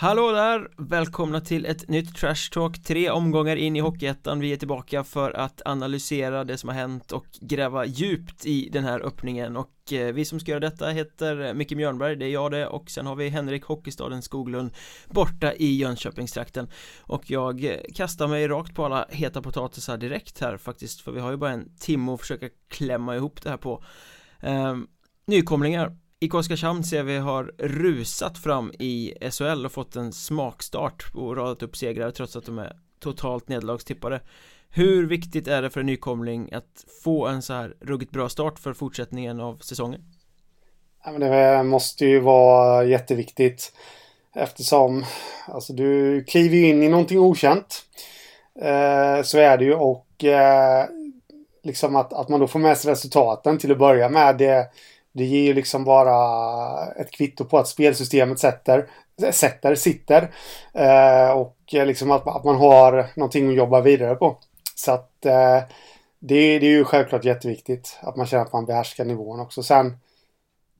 Hallå där! Välkomna till ett nytt Trash Talk, tre omgångar in i Hockeyettan. Vi är tillbaka för att analysera det som har hänt och gräva djupt i den här öppningen. Och eh, vi som ska göra detta heter Micke Mjörnberg, det är jag det. Och sen har vi Henrik Hockeystaden Skoglund borta i Jönköpingstrakten. Och jag eh, kastar mig rakt på alla heta potatisar direkt här faktiskt för vi har ju bara en timme att försöka klämma ihop det här på. Ehm, Nykomlingar. IK Oskarshamn ser vi har rusat fram i SHL och fått en smakstart och radat upp segrar trots att de är totalt nederlagstippade Hur viktigt är det för en nykomling att få en så här ruggigt bra start för fortsättningen av säsongen? Ja, men det måste ju vara jätteviktigt eftersom alltså, du kliver in i någonting okänt eh, så är det ju och eh, liksom att, att man då får med sig resultaten till att börja med det det ger ju liksom bara ett kvitto på att spelsystemet sätter, sätter sitter. Eh, och liksom att, att, man har någonting att jobba vidare på. Så att eh, det, det, är ju självklart jätteviktigt att man känner att man behärskar nivån också. Sen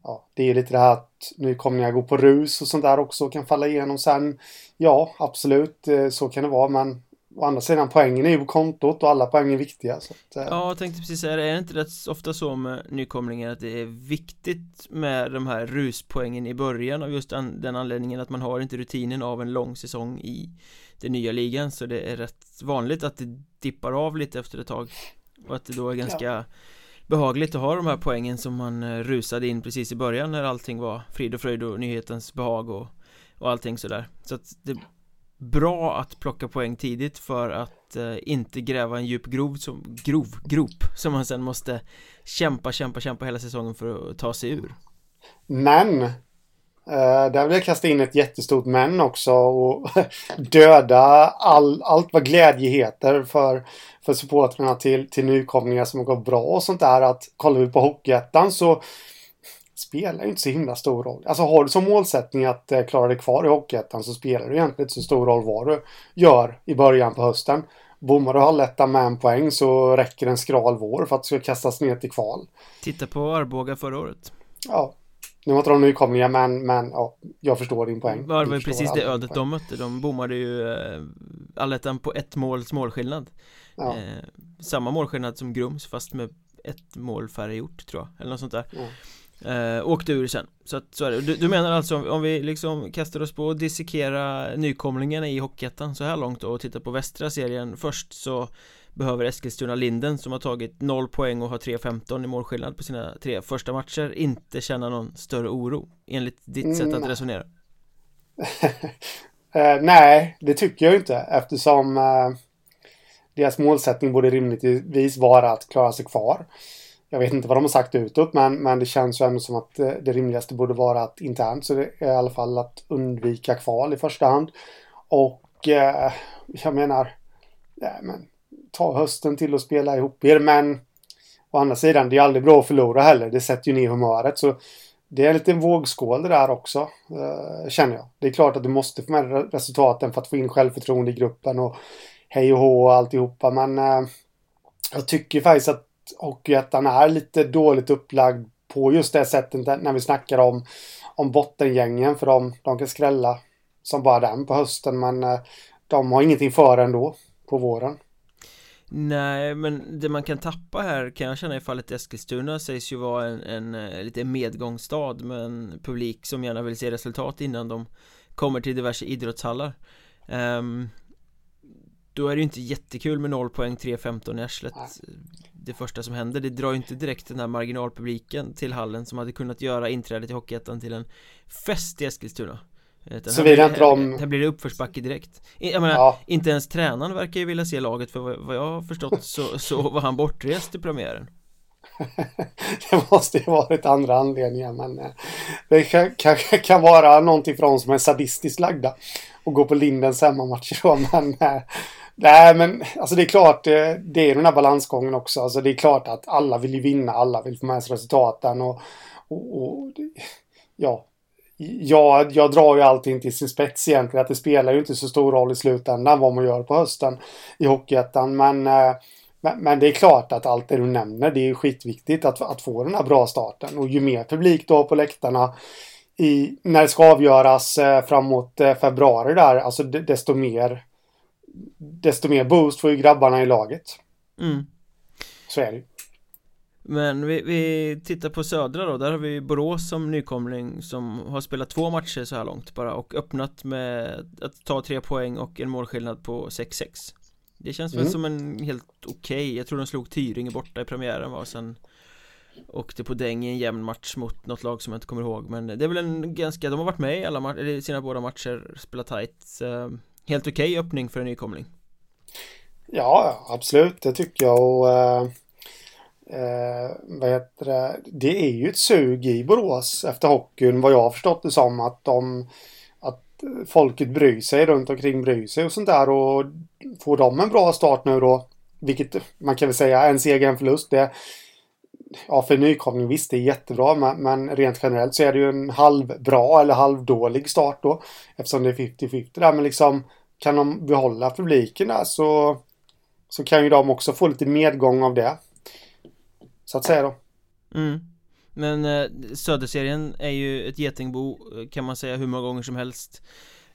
ja, det är ju lite det här att nu kommer jag gå på rus och sånt där också kan falla igenom sen. Ja, absolut, eh, så kan det vara, men Å andra sidan poängen är ju på kontot och alla poäng är viktiga så att, eh. Ja, jag tänkte precis säga det, är det inte rätt ofta så med nykomlingar att det är viktigt med de här ruspoängen i början av just den, den anledningen att man har inte rutinen av en lång säsong i den nya ligan så det är rätt vanligt att det dippar av lite efter ett tag och att det då är ganska ja. behagligt att ha de här poängen som man eh, rusade in precis i början när allting var frid och fröjd och nyhetens behag och, och allting sådär så att det bra att plocka poäng tidigt för att eh, inte gräva en djup grov som, grov grop som man sen måste kämpa, kämpa, kämpa hela säsongen för att ta sig ur. Men eh, där vill jag kasta in ett jättestort men också och döda all, allt vad glädje heter för, för supportrarna till, till nykomlingar som har gått bra och sånt där. Att kollar vi på Hockeyettan så spelar ju inte så himla stor roll. Alltså har du som målsättning att eh, klara dig kvar i Hockeyettan så spelar det egentligen inte så stor roll vad du gör i början på hösten. Bommar du Allettan med en poäng så räcker en skral vår för att du ska kastas ner till kval. Titta på Arboga förra året. Ja. Nu var inte de nykomlingar men, men ja, jag förstår din poäng. Det var ju precis det ödet de mötte. De bommade ju eh, Allettan på ett måls målskillnad. Ja. Eh, samma målskillnad som Grums fast med ett mål färre gjort tror jag. Eller något sånt där. Ja. Eh, åkte ur sen Så att så är det. Du, du menar alltså om, om, vi liksom kastar oss på att dissekera nykomlingarna i Hockeyettan så här långt och tittar på västra serien först så Behöver Eskilstuna Linden som har tagit 0 poäng och har 3-15 i målskillnad på sina tre första matcher inte känna någon större oro enligt ditt mm. sätt att resonera? uh, nej, det tycker jag inte eftersom uh, deras målsättning borde rimligtvis vara att klara sig kvar. Jag vet inte vad de har sagt utåt men, men det känns ju ändå som att det, rimligaste borde vara att internt så det är i alla fall att undvika kval i första hand. Och eh, jag menar, ja, men, ta hösten till att spela ihop er men å andra sidan, det är aldrig bra att förlora heller. Det sätter ju ner humöret. Så det är en liten vågskål det där också, eh, känner jag. Det är klart att du måste få med resultaten för att få in självförtroende i gruppen och hej och hå och alltihopa. Men eh, jag tycker faktiskt att Hockeyettan är lite dåligt upplagd på just det sättet när vi snackar om, om bottengängen. För de, de kan skrälla som bara den på hösten men eh, de har ingenting för ändå på våren. Nej, men det man kan tappa här kan jag känna i fallet Eskilstuna sägs ju vara en, en, en lite medgångsstad med en publik som gärna vill se resultat innan de kommer till diverse idrottshallar. Um, då är det ju inte jättekul med 0 poäng 3-15 i arslet. Det första som händer Det drar ju inte direkt den här marginalpubliken till hallen som hade kunnat göra inträdet i Hockeyettan till en fest i Eskilstuna. Utan Så vill inte de... Här blir det uppförsbacke direkt. Jag menar, ja. inte ens tränaren verkar ju vilja se laget för vad jag har förstått så, så var han bortrest i premiären. Det måste ju varit andra anledningar men eh, det kan, kan, kan vara någonting för de som är sadistiskt lagda och gå på Lindens hemmamatcher då men eh, Nej, men alltså det är klart, det, det är den här balansgången också. Alltså det är klart att alla vill ju vinna, alla vill få med sig resultaten och, och, och ja. Jag, jag drar ju allting till sin spets egentligen. Att det spelar ju inte så stor roll i slutändan vad man gör på hösten i Hockeyettan. Men, eh, men, men, det är klart att allt det du nämner, det är ju skitviktigt att, att få den här bra starten. Och ju mer publik du har på läktarna, i, när det ska avgöras eh, framåt eh, februari där, alltså desto mer desto mer boost får ju grabbarna i laget. Mm. Så är det Men vi, vi tittar på södra då, där har vi Borås som nykomling som har spelat två matcher så här långt bara och öppnat med att ta tre poäng och en målskillnad på 6-6 Det känns mm. väl som en helt okej, okay. jag tror de slog Tyringe borta i premiären var sen Åkte på däng i en jämn match mot något lag som jag inte kommer ihåg Men det är väl en ganska, de har varit med i alla matcher, sina båda matcher, spelat tight Helt okej okay öppning för en nykomling Ja, absolut, det tycker jag och eh, eh, vad heter det? det är ju ett sug i Borås efter hockeyn vad jag har förstått det som att de att folket bryr sig runt omkring bryr sig och sånt där och får de en bra start nu då vilket man kan väl säga en seger en förlust det ja, för nykomling visst, det är jättebra, men, men, rent generellt så är det ju en halvbra eller halvdålig start då. Eftersom det är 50-50 där, men liksom kan de behålla publiken där så, så kan ju de också få lite medgång av det. Så att säga då. Mm. Men eh, Söderserien är ju ett getingbo kan man säga hur många gånger som helst.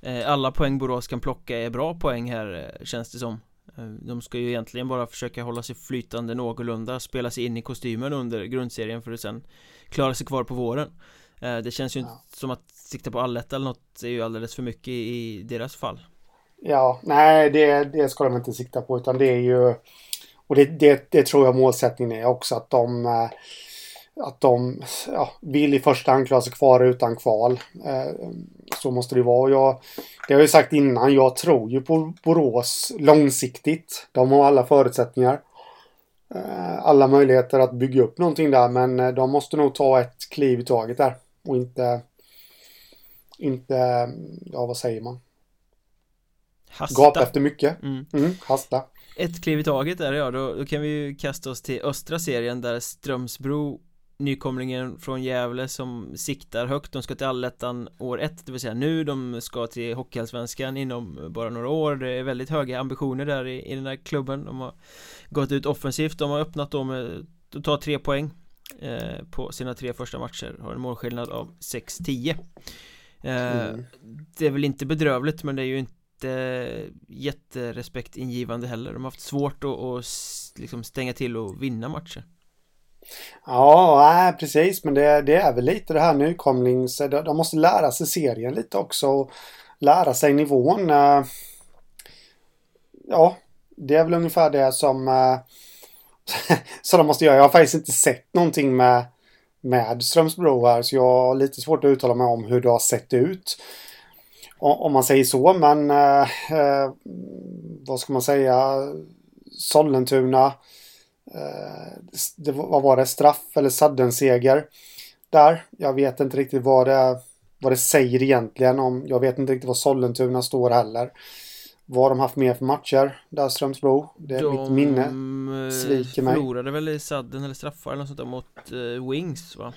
Eh, alla poäng Borås kan plocka är bra poäng här eh, känns det som. Eh, de ska ju egentligen bara försöka hålla sig flytande någorlunda Spela sig in i kostymen under grundserien för att sen klara sig kvar på våren eh, Det känns ju inte som att sikta på alletta eller något är ju alldeles för mycket i deras fall Ja, nej det, det ska de inte sikta på utan det är ju Och det, det, det tror jag målsättningen är också att de eh, att de ja, vill i första hand klara sig kvar utan kval. Eh, så måste det vara. Jag, det har jag ju sagt innan, jag tror ju på Borås långsiktigt. De har alla förutsättningar. Eh, alla möjligheter att bygga upp någonting där, men de måste nog ta ett kliv i taget där. Och inte... Inte... Ja, vad säger man? Hasta. Gapa efter mycket. Mm. Mm, hasta. Ett kliv i taget där ja, då, då kan vi ju kasta oss till östra serien där Strömsbro nykomlingen från Gävle som siktar högt De ska till allettan år ett, det vill säga nu De ska till Hockeyallsvenskan inom bara några år Det är väldigt höga ambitioner där i, i den här klubben De har gått ut offensivt De har öppnat då med att ta tre poäng eh, På sina tre första matcher Har en målskillnad av 6-10 eh, mm. Det är väl inte bedrövligt men det är ju inte jätterespektingivande heller De har haft svårt att, att liksom stänga till och vinna matcher Ja, nej, precis. Men det, det, är väl lite det här nykomlings... De måste lära sig serien lite också. Och lära sig nivån. Eh, ja, det är väl ungefär det som... Eh, som de måste göra. Jag har faktiskt inte sett någonting med, med Strömsbro här. Så jag har lite svårt att uttala mig om hur det har sett ut. Om man säger så, men... Eh, eh vad ska man säga? Sollentuna Eh, det, vad var det? Straff eller sudden-seger där. Jag vet inte riktigt vad det, vad det säger egentligen. Om, jag vet inte riktigt vad Sollentuna står heller. Vad de haft mer för matcher där Strömsbro? Det är de mitt minne. Eh, sviker mig. förlorade väl i sudden eller straffar eller något sånt där mot uh, Wings va?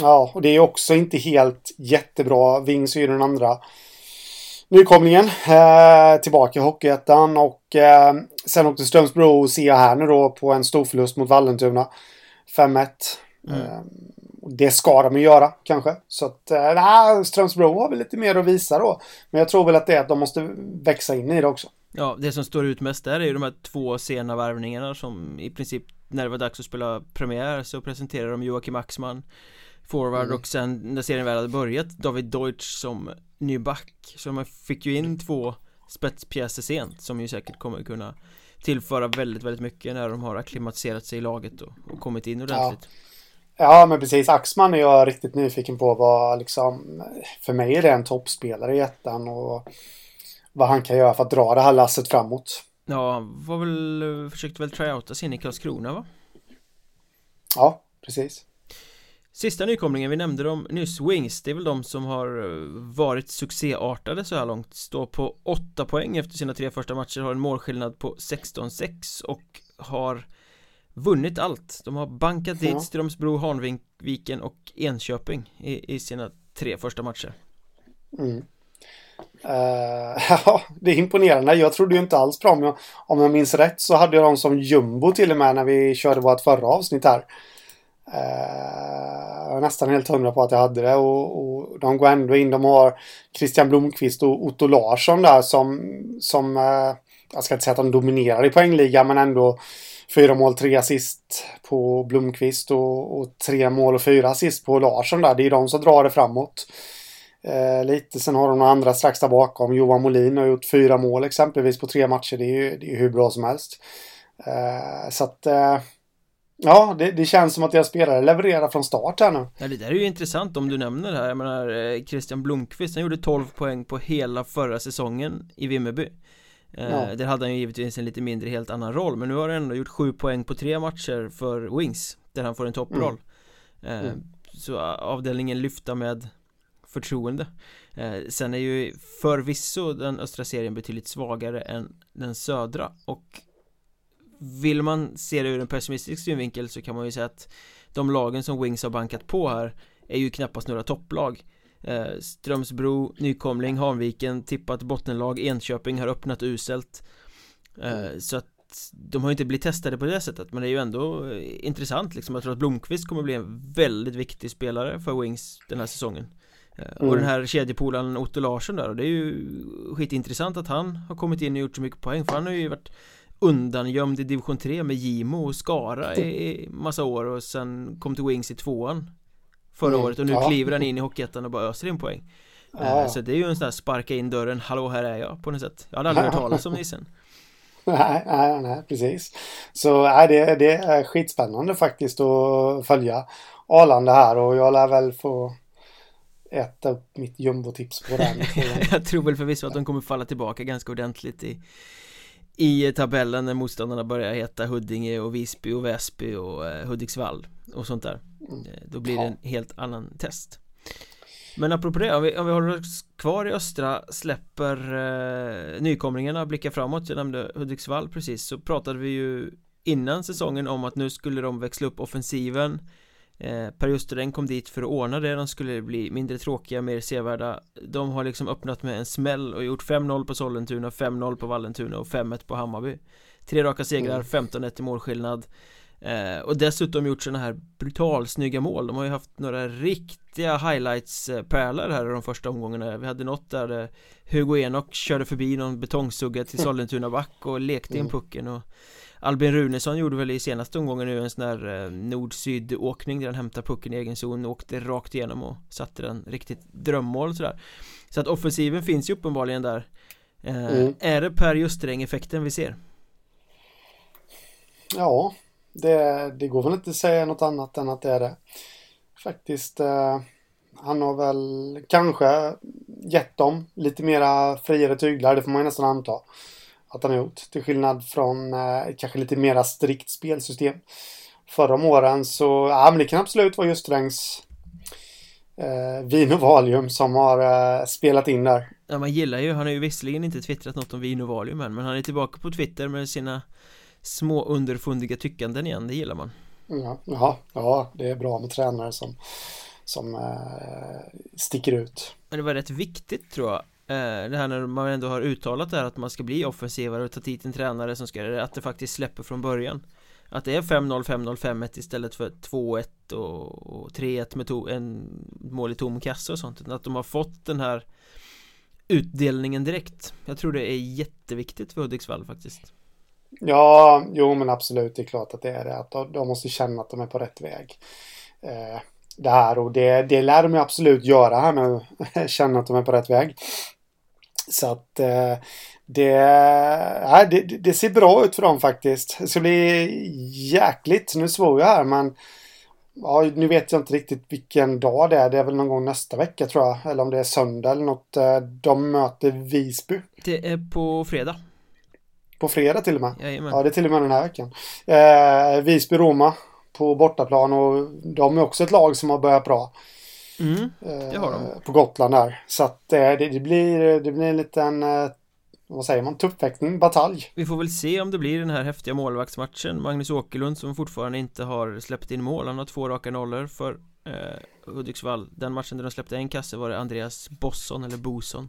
Ja, och det är också inte helt jättebra. Wings är ju den andra nykomlingen eh, tillbaka i Hockeyettan och eh, sen åkte Strömsbro ser jag här nu då på en stor förlust mot Vallentuna. 5-1. Mm. Eh, det ska de ju göra kanske. Så att eh, Strömsbro har väl lite mer att visa då. Men jag tror väl att det är att de måste växa in i det också. Ja, det som står ut mest där är ju de här två sena värvningarna som i princip när det var dags att spela premiär så presenterade de Joakim Axman forward mm. och sen när serien väl hade börjat David Deutsch som ny back Så man fick ju in två spetspjäser sent som ju säkert kommer kunna tillföra väldigt, väldigt mycket när de har akklimatiserat sig i laget och, och kommit in ordentligt. Ja. ja, men precis. Axman är jag riktigt nyfiken på vad liksom, för mig är det en toppspelare i ettan och vad han kan göra för att dra det här lasset framåt. Ja, var väl, försökte väl tryouta sin i Karlskrona va? Ja, precis. Sista nykomlingen, vi nämnde dem nyss, Wings, det är väl de som har eh, varit succéartade så här långt Står på 8 poäng efter sina tre första matcher, har en målskillnad på 16-6 och har vunnit allt De har bankat dit Strömsbro, Hanviken och Enköping i, i sina tre första matcher mm. uh, Ja, det är imponerande. Jag trodde ju inte alls på dem. Om jag minns rätt så hade jag dem som jumbo till och med när vi körde vårt förra avsnitt här. Eh, jag är nästan helt hundra på att jag hade det och, och de går ändå in. De har Christian Blomqvist och Otto Larsson där som, som eh, jag ska inte säga att de dominerar i poängligan men ändå fyra mål, tre assist på Blomqvist och, och tre mål och fyra assist på Larsson där. Det är de som drar det framåt. Eh, lite. Sen har de några andra strax där bakom. Johan Molin har gjort fyra mål exempelvis på tre matcher. Det är ju det är hur bra som helst. Eh, så att eh, Ja, det, det, känns som att deras spelare levererar från start här nu. Ja, det där är ju intressant om du nämner det här. Jag menar, eh, Christian Blomqvist, han gjorde 12 poäng på hela förra säsongen i Vimmerby. Eh, ja. Där hade han ju givetvis en lite mindre, helt annan roll. Men nu har han ändå gjort 7 poäng på tre matcher för Wings, där han får en topproll. Mm. Mm. Så avdelningen lyfta med förtroende. Sen är ju förvisso den östra serien betydligt svagare än den södra och vill man se det ur en pessimistisk synvinkel så kan man ju säga att de lagen som Wings har bankat på här är ju knappast några topplag. Eh, Strömsbro, Nykomling, Hanviken, tippat bottenlag, Enköping har öppnat uselt. Eh, Så att de har ju inte blivit testade på det sättet men det är ju ändå eh, intressant liksom. Jag tror att Blomqvist kommer bli en väldigt viktig spelare för Wings den här säsongen. Mm. Och den här kedjepolaren Otto Larsson där och det är ju skitintressant att han har kommit in och gjort så mycket poäng för han har ju varit undangömd i division 3 med Gimo och Skara i massa år och sen kom till Wings i tvåan förra mm, året och nu ja. kliver han in i Hockeyettan och bara öser in poäng. Ja. uh, Så det är ju en sån där sparka in dörren, hallå här är jag på något sätt. Jag hade aldrig hört talas om nissen Nej, nej, nej, precis. Så nej, det, det är skitspännande faktiskt att följa Arlanda här och jag lär väl få äta upp mitt jumbotips på den Jag tror väl förvisso att de kommer falla tillbaka ganska ordentligt i i tabellen när motståndarna börjar heta Huddinge och Visby och Väsby och eh, Hudiksvall och sånt där mm. eh, Då blir det en helt annan test. Men apropå det, om vi, om vi håller oss kvar i östra släpper eh, nykomlingarna och blickar framåt. Jag nämnde Hudiksvall precis så pratade vi ju innan säsongen om att nu skulle de växla upp offensiven Eh, per Justereng kom dit för att ordna det, de skulle bli mindre tråkiga, mer sevärda. De har liksom öppnat med en smäll och gjort 5-0 på Sollentuna, 5-0 på Vallentuna och 5-1 på Hammarby. Tre raka segrar, mm. 15-1 i målskillnad. Eh, Och dessutom gjort sådana här brutalsnygga mål. De har ju haft några riktiga highlights-pärlor här i de första omgångarna. Vi hade något där eh, Hugo Enok körde förbi någon betongsugga till Sollentuna back och lekte in mm. pucken och Albin Runesson gjorde väl i senaste omgången nu en sån här eh, nord-syd åkning där han hämtar pucken i egen zon åkte rakt igenom och satte den riktigt drömmål sådär Så att offensiven finns ju uppenbarligen där eh, mm. Är det Per Justräng effekten vi ser? Ja det, det går väl inte att säga något annat än att det är det Faktiskt eh, Han har väl kanske gett dem lite mera friare tyglar, det får man ju nästan anta att han har gjort. Till skillnad från eh, kanske lite mera strikt spelsystem. Förra om åren så, ja men det kan absolut vara just Strängs eh, Vin och Valium som har eh, spelat in där. Ja man gillar ju, han har ju visserligen inte twittrat något om Vin och Valium än men han är tillbaka på Twitter med sina små underfundiga tyckanden igen, det gillar man. Ja, ja, ja det är bra med tränare som, som eh, sticker ut. Men det var rätt viktigt tror jag Eh, det här när man ändå har uttalat det här att man ska bli offensivare och ta dit en tränare som ska göra det, att det faktiskt släpper från början. Att det är 5-0, 5-0, 5-1 istället för 2-1 och 3-1 med to en mål i tom kasse och sånt. Att de har fått den här utdelningen direkt. Jag tror det är jätteviktigt för Hudiksvall faktiskt. Ja, jo men absolut, det är klart att det är det. Att de, de måste känna att de är på rätt väg. Eh, Det här och det, det lär de ju absolut göra här nu Känna att de är på rätt väg så att eh, det, ja, det, det, ser bra ut för dem faktiskt. Det ska bli jäkligt. Nu svor jag här men ja, nu vet jag inte riktigt vilken dag det är. Det är väl någon gång nästa vecka tror jag. Eller om det är söndag eller något. Eh, de möter Visby. Det är på fredag. På fredag till och med? Jajamän. Ja, det är till och med den här veckan. Eh, Visby-Roma på bortaplan och de är också ett lag som har börjat bra. Mm, det har de. Eh, på Gotland där. Så att eh, det, det, blir, det blir en liten eh, vad säger man, tuppfäktning, batalj. Vi får väl se om det blir den här häftiga målvaktsmatchen Magnus Åkerlund som fortfarande inte har släppt in mål Han har två raka nollor för eh, Hudiksvall Den matchen där de släppte en kasse var det Andreas Bosson eller Boson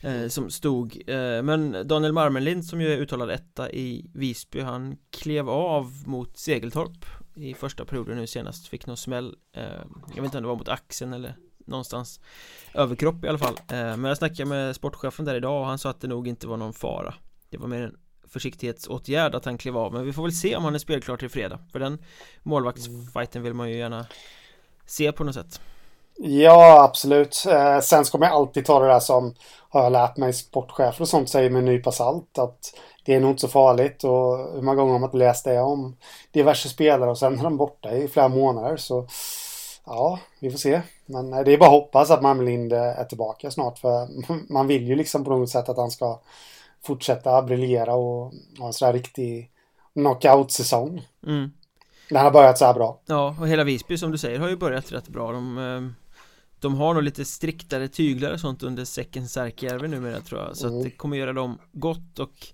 eh, Som stod eh, Men Daniel Marmenlind som ju är uttalad etta i Visby Han klev av mot Segeltorp i första perioden nu senast Fick någon smäll eh, Jag vet inte om det var mot axeln eller någonstans Överkropp i alla fall eh, Men jag snackade med sportchefen där idag och han sa att det nog inte var någon fara Det var mer en försiktighetsåtgärd att han klev av Men vi får väl se om han är spelklar till fredag För den målvaktsfighten vill man ju gärna se på något sätt Ja, absolut. Eh, sen ska man alltid ta det där som har jag lärt mig sportchefer och sånt säger med en nypa salt. Att det är nog inte så farligt och hur många gånger har man inte läst det om diverse spelare och sen är de borta i flera månader. Så ja, vi får se. Men det är bara att hoppas att Malmlind är tillbaka snart för man vill ju liksom på något sätt att han ska fortsätta briljera och ha en sån här riktig knockout-säsong. Mm. Den har börjat så här bra. Ja, och hela Visby som du säger har ju börjat rätt bra. De, eh, de har nog lite striktare tyglar och sånt under säcken Särkijärvi numera tror jag. Så mm. att det kommer göra dem gott och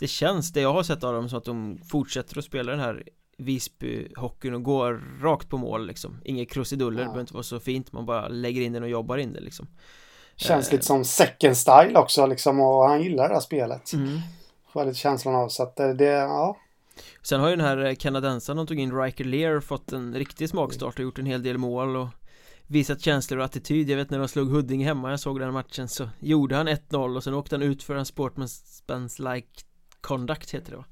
det känns, det jag har sett av dem, som att de fortsätter att spela den här Visby-hockeyn och går rakt på mål liksom Inget krusiduller, ja. det behöver inte vara så fint Man bara lägger in den och jobbar in det liksom Känns eh. lite som second style också liksom och han gillar det här spelet mm. Får lite känslan av så att det, ja Sen har ju den här kanadensaren de tog in Riker Lear fått en riktig smakstart och gjort en hel del mål och visat känslor och attityd Jag vet när de slog Huddinge hemma, jag såg den matchen så gjorde han 1-0 och sen åkte han ut för en sportman's like conduct heter det va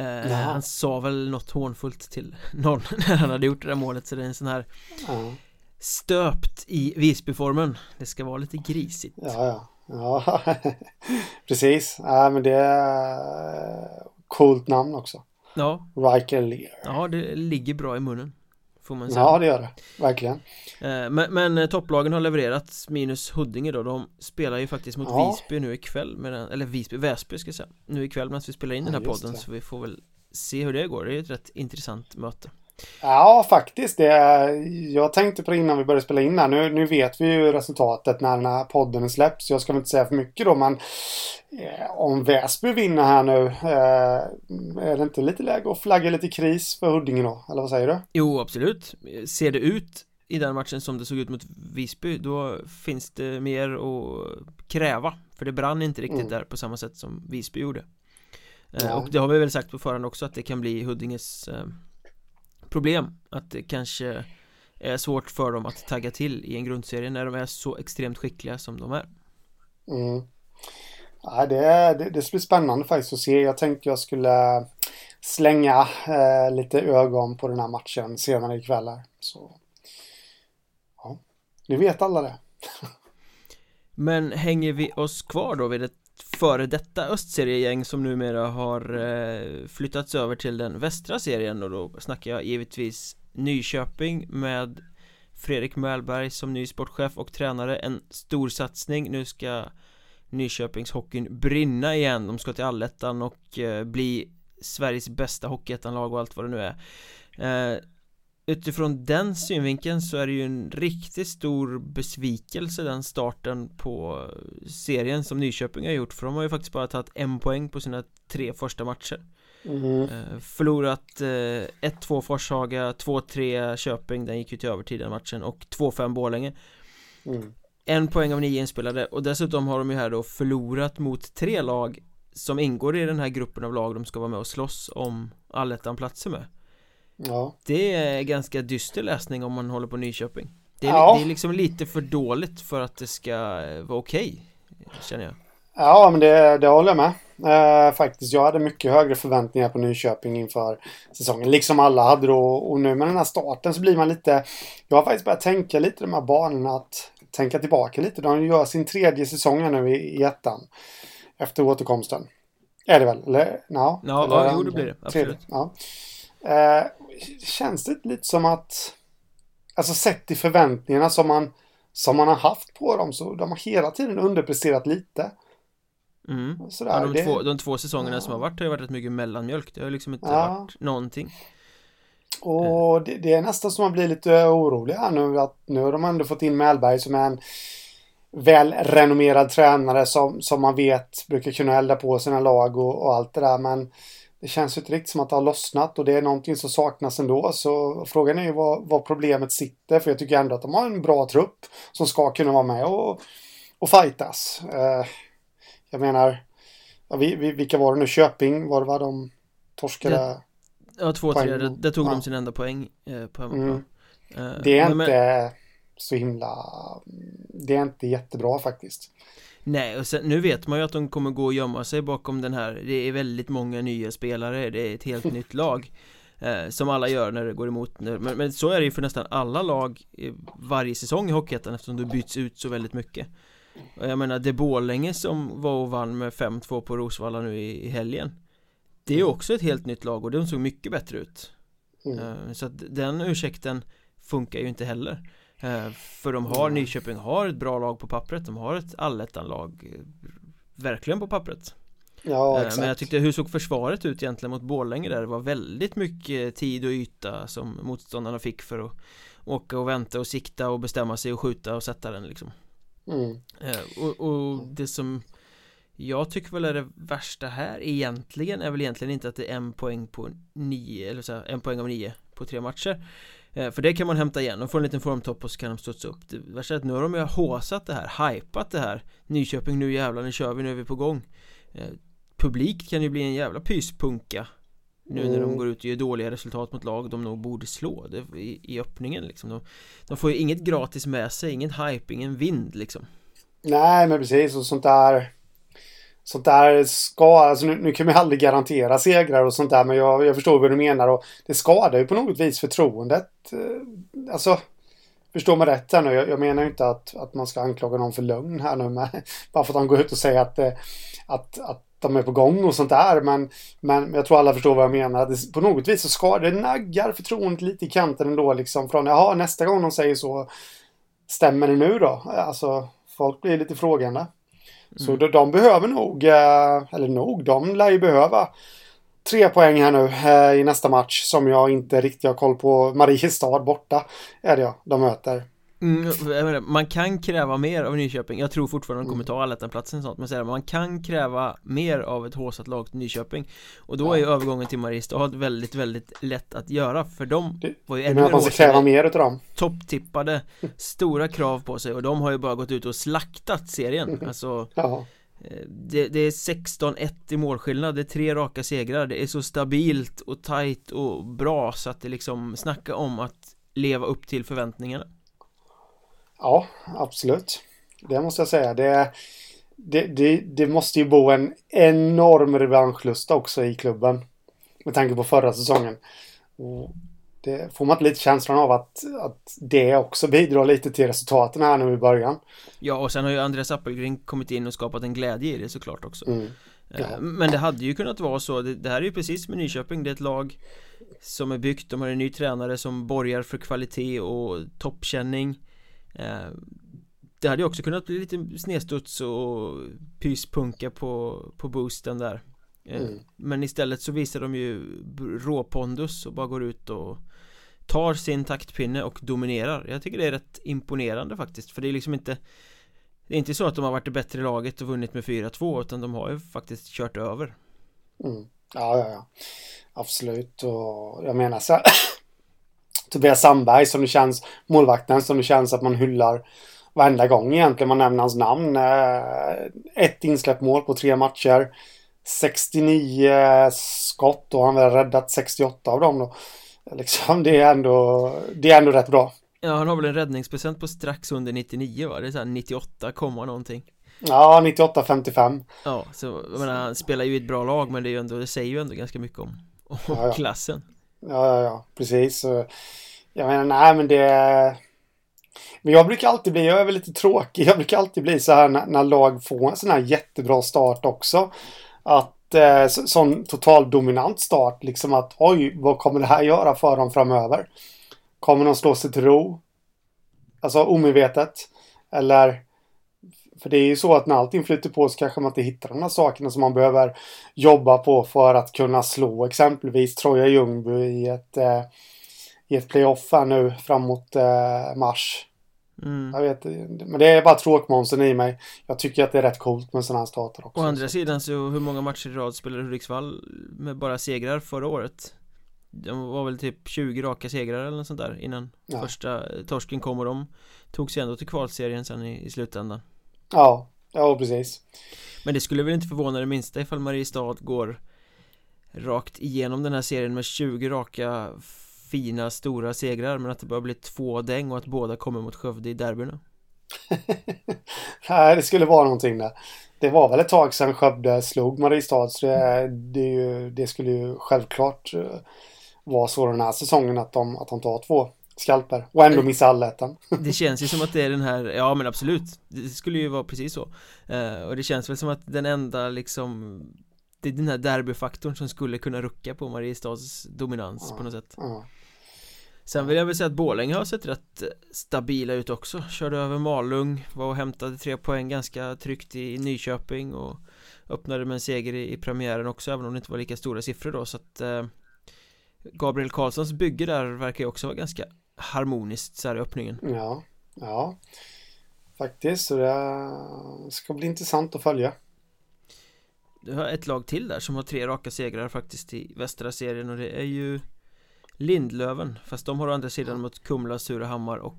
eh, Han sa väl något hånfullt till någon när han hade gjort det där målet så det är en sån här ja. Stöpt i Visbyformen Det ska vara lite grisigt Ja, ja Ja, precis. Ja, men det är coolt namn också. Ja. Riker Lear. Ja, det ligger bra i munnen. Får man säga. Ja, det gör det. Verkligen. Eh, men, men eh, topplagen har levererat minus Huddinge då. De spelar ju faktiskt mot ja. Visby nu ikväll. Med den, eller Visby, Väsby ska jag säga. Nu ikväll medan vi spelar in den här podden. Det. Så vi får väl se hur det går. Det är ett rätt intressant möte. Ja, faktiskt. Det, jag tänkte på det innan vi började spela in här. Nu, nu vet vi ju resultatet när den här podden släpps. Jag ska väl inte säga för mycket då, men eh, om Väsby vinner här nu, eh, är det inte lite läge att flagga lite kris för Huddinge då? Eller vad säger du? Jo, absolut. Ser det ut i den matchen som det såg ut mot Visby, då finns det mer att kräva. För det brann inte riktigt mm. där på samma sätt som Visby gjorde. Eh, ja. Och det har vi väl sagt på förhand också att det kan bli Huddinges problem Att det kanske är svårt för dem att tagga till i en grundserie när de är så extremt skickliga som de är mm. ja, det, det, det ska bli spännande faktiskt att se Jag tänkte jag skulle slänga eh, lite ögon på den här matchen senare ikväll här. Så ja, ni vet alla det Men hänger vi oss kvar då vid ett före detta östseriegäng som numera har eh, flyttats över till den västra serien och då snackar jag givetvis Nyköping med Fredrik Mälberg som ny sportchef och tränare. En stor satsning. Nu ska Nyköpingshockeyn brinna igen. De ska till allettan och eh, bli Sveriges bästa hockeyettanlag och allt vad det nu är. Eh, utifrån den synvinkeln så är det ju en riktigt stor besvikelse den starten på serien som Nyköping har gjort för de har ju faktiskt bara tagit en poäng på sina tre första matcher mm. Förlorat 1-2 eh, Forshaga, 2-3 Köping, den gick ju till övertid den matchen och 2-5 Borlänge mm. En poäng av nio inspelade och dessutom har de ju här då förlorat mot tre lag som ingår i den här gruppen av lag de ska vara med och slåss om allettan-platser med Ja. Det är ganska dyster läsning om man håller på Nyköping det är, ja. det är liksom lite för dåligt för att det ska vara okej okay, Känner jag Ja men det, det håller jag med eh, Faktiskt jag hade mycket högre förväntningar på Nyköping inför säsongen Liksom alla hade då och nu med den här starten så blir man lite Jag har faktiskt börjat tänka lite de här banorna att Tänka tillbaka lite De gör sin tredje säsong nu i, i ettan Efter återkomsten Är det väl? Eller? No, ja, eller, ja jo det blir det Absolut ja. Eh, känns det lite som att Alltså sett i förväntningarna som man Som man har haft på dem så de har hela tiden underpresterat lite mm. Sådär, ja, de, det... två, de två säsongerna ja. som har varit har ju varit rätt mycket mellanmjölk Det har liksom inte ja. varit någonting Och det, det, är nästan som man blir lite orolig här nu att nu har de ändå fått in Mellberg som är en välrenommerad tränare som, som man vet brukar kunna elda på sina lag och, och allt det där men det känns ju inte riktigt som att det har lossnat och det är någonting som saknas ändå. Så frågan är ju var, var problemet sitter. För jag tycker ändå att de har en bra trupp som ska kunna vara med och, och fightas. Eh, jag menar, ja, vi, vi, vilka var det nu? Köping var det va? De torskade? Ja, två, tre, där, där tog ja. de sin enda poäng eh, på hemmaplan Mm. Eh, Det är men- inte så himla... Det är inte jättebra faktiskt. Nej, och sen, nu vet man ju att de kommer gå och gömma sig bakom den här Det är väldigt många nya spelare, det är ett helt nytt lag eh, Som alla gör när det går emot. Men, men så är det ju för nästan alla lag varje säsong i Hockeyettan eftersom det byts ut så väldigt mycket och Jag menar, det Borlänge som var och vann med 5-2 på Rosvalla nu i, i helgen Det är också ett helt nytt lag och de såg mycket bättre ut Mm. Eh, Så att den ursäkten funkar ju inte heller För de har. Nyköping har ett bra lag på pappret, de har ett allettan-lag eh, Verkligen på pappret Ja, Eh, exakt. Men jag tyckte, hur såg försvaret ut egentligen mot Borlänge där? Det var väldigt mycket tid och yta som motståndarna fick för att Åka och vänta och sikta och bestämma sig och skjuta och sätta den liksom Mm. Eh, och, och det som jag tycker väl är det värsta här egentligen är väl egentligen inte att det är en poäng på nio, eller så här, en poäng av nio på tre matcher Eh, För det kan man hämta igen, de får en liten formtopp och så kan de studsa upp. Det värsta är att nu har de ju håsat det här, hypat det här. Nyköping, nu jävlar, nu kör vi, nu är vi på gång. Eh, Publik kan ju bli en jävla pyspunka Nu när de Mm. går ut och gör dåliga resultat mot lag de nog borde slå. Det, i, i öppningen liksom. De, de får ju inget gratis med sig, ingen hype, ingen vind liksom. Nej, men precis. Och sånt där... Sånt där ska... Alltså nu, nu kan man ju aldrig garantera segrar och sånt där. Men jag, jag förstår vad du menar. Och det skadar ju på något vis förtroendet. Eh, alltså... Förstå mig rätt här nu. Jag, jag menar ju inte att, att man ska anklaga någon för lögn här nu. Men, bara för att de går ut och säger att, eh, att, att de är på gång och sånt där. Men, men jag tror alla förstår vad jag menar. Det, på något vis så skadar det naggar förtroendet lite i kanten ändå. Liksom från jaha, nästa gång de säger så. Stämmer det nu då? Alltså, folk blir lite frågande. Så de, de behöver nog, eh, eller nog, de lär ju behöva tre poäng här nu eh, i nästa match som jag inte riktigt har koll på. Mariestad borta är det ja, de möter. Mm, menar, man kan kräva mer av Nyköping. Jag tror fortfarande de Mm. kommer ta allettan-platsen och sånt Men säger man kan kräva mer av ett håsat lag till Nyköping. Och då är ju övergången till Mariestad väldigt, väldigt lätt att göra För de Det- var ju ännu mer kräva utav dem. topptippade Stora krav på sig och de har ju bara gått ut och slaktat serien. Alltså Ja, eh, det, det är 16-1 i målskillnad, det är tre raka segrar Det är så stabilt och tajt och bra så att det liksom Snacka om att leva upp till förväntningarna ja absolut. Det måste jag säga. Det, det, det, det måste ju bo en enorm revanschlust också i klubben. Med tanke på förra säsongen. Och det får man inte lite känslan av att, att det också bidrar lite till resultaten här nu i början. Ja och sen har ju Andreas Appelgren kommit in och skapat en glädje i det såklart också Mm. Eh, Ja. Men det hade ju kunnat vara så, det, det här är ju precis med Nyköping, det är ett lag Som är byggt, de har en ny tränare som borgar för kvalitet och toppkänning Det hade ju också kunnat bli lite snedstuds och pyspunka på, på boosten där Eh, Mm. Men istället så visar de ju råpondus och bara går ut och Tar sin taktpinne och dominerar Jag tycker det är rätt imponerande faktiskt för det är liksom inte Det är inte så att de har varit det bättre laget och vunnit med 4-2 utan de har ju faktiskt kört över Mm. Ja, ja, ja. Absolut. Och jag menar så här. Tobias Sandberg som det känns, målvakten som det känns att man hyllar varenda gång egentligen man nämner hans namn. Eh, Ett insläppt mål på tre matcher. 69 skott och han har räddat 68 av dem då. Liksom, det är ändå, det är ändå rätt bra. Ja han har väl en räddningsprocent på strax under 99 va? Det är såhär 98, komma någonting Ja, 98-55. Ja, så jag menar han spelar ju i ett bra lag men det är ju ändå, det säger ju ändå ganska mycket om, om Ja, ja. klassen Ja, ja, ja, precis. Jag menar, nej men det... Men jag brukar alltid bli, jag är väl lite tråkig, jag brukar alltid bli så här när, när lag får en sån här jättebra start också. Att eh, så, sån total dominant start, liksom att oj, vad kommer det här göra för dem framöver? Kommer de slå sig till ro? Alltså omedvetet? Eller? För det är ju så att när allting flyter på så kanske man inte hittar de här sakerna som man behöver jobba på för att kunna slå exempelvis Troja Ljungby i ett, eh, i ett playoff här nu framåt eh, mars. mm. Jag vet men det är bara tråkmånsen i mig. Jag tycker att det är rätt coolt med sådana här starter också. Å andra sidan så hur många matcher i rad spelade Hudiksvall med bara segrar förra året? De var väl typ 20 raka segrar eller något sånt där innan Ja. första torsken kom och de tog sig ändå till kvalserien sen i, i slutändan Ja, ja precis. Men det skulle väl inte förvåna det minsta ifall Mariestad går rakt igenom den här serien med 20 raka fina stora segrar men att det bara blir två däng och att båda kommer mot Skövde i derbyna. Nej, det skulle vara någonting där. Det var väl ett tag sedan Skövde slog Mariestad så det, det, ju, det skulle ju självklart eh, vara så den här säsongen att de, att de tar två skalper och ändå missa allettan. Det känns ju som att det är den här, ja men absolut Det skulle ju vara precis så. Uh, Och det känns väl som att den enda liksom Det är den här derbyfaktorn som skulle kunna rucka på Mariestads dominans ja, på något sätt. Ja. Sen vill jag väl säga att Borlänge har sett rätt stabila ut också. Körde över Malung, var och hämtade tre poäng ganska tryggt i Nyköping och Öppnade med en seger i, i premiären också även om det inte var lika stora siffror då. Så att uh, Gabriel Karlssons bygge där verkar ju också vara ganska harmoniskt så här i öppningen. Ja, ja. Faktiskt, så det ska bli intressant att följa. Du har ett lag till där som har tre raka segrar faktiskt i västra serien och det är ju Lindlöven Fast de har å andra sidan mot Kumla, Surahammar och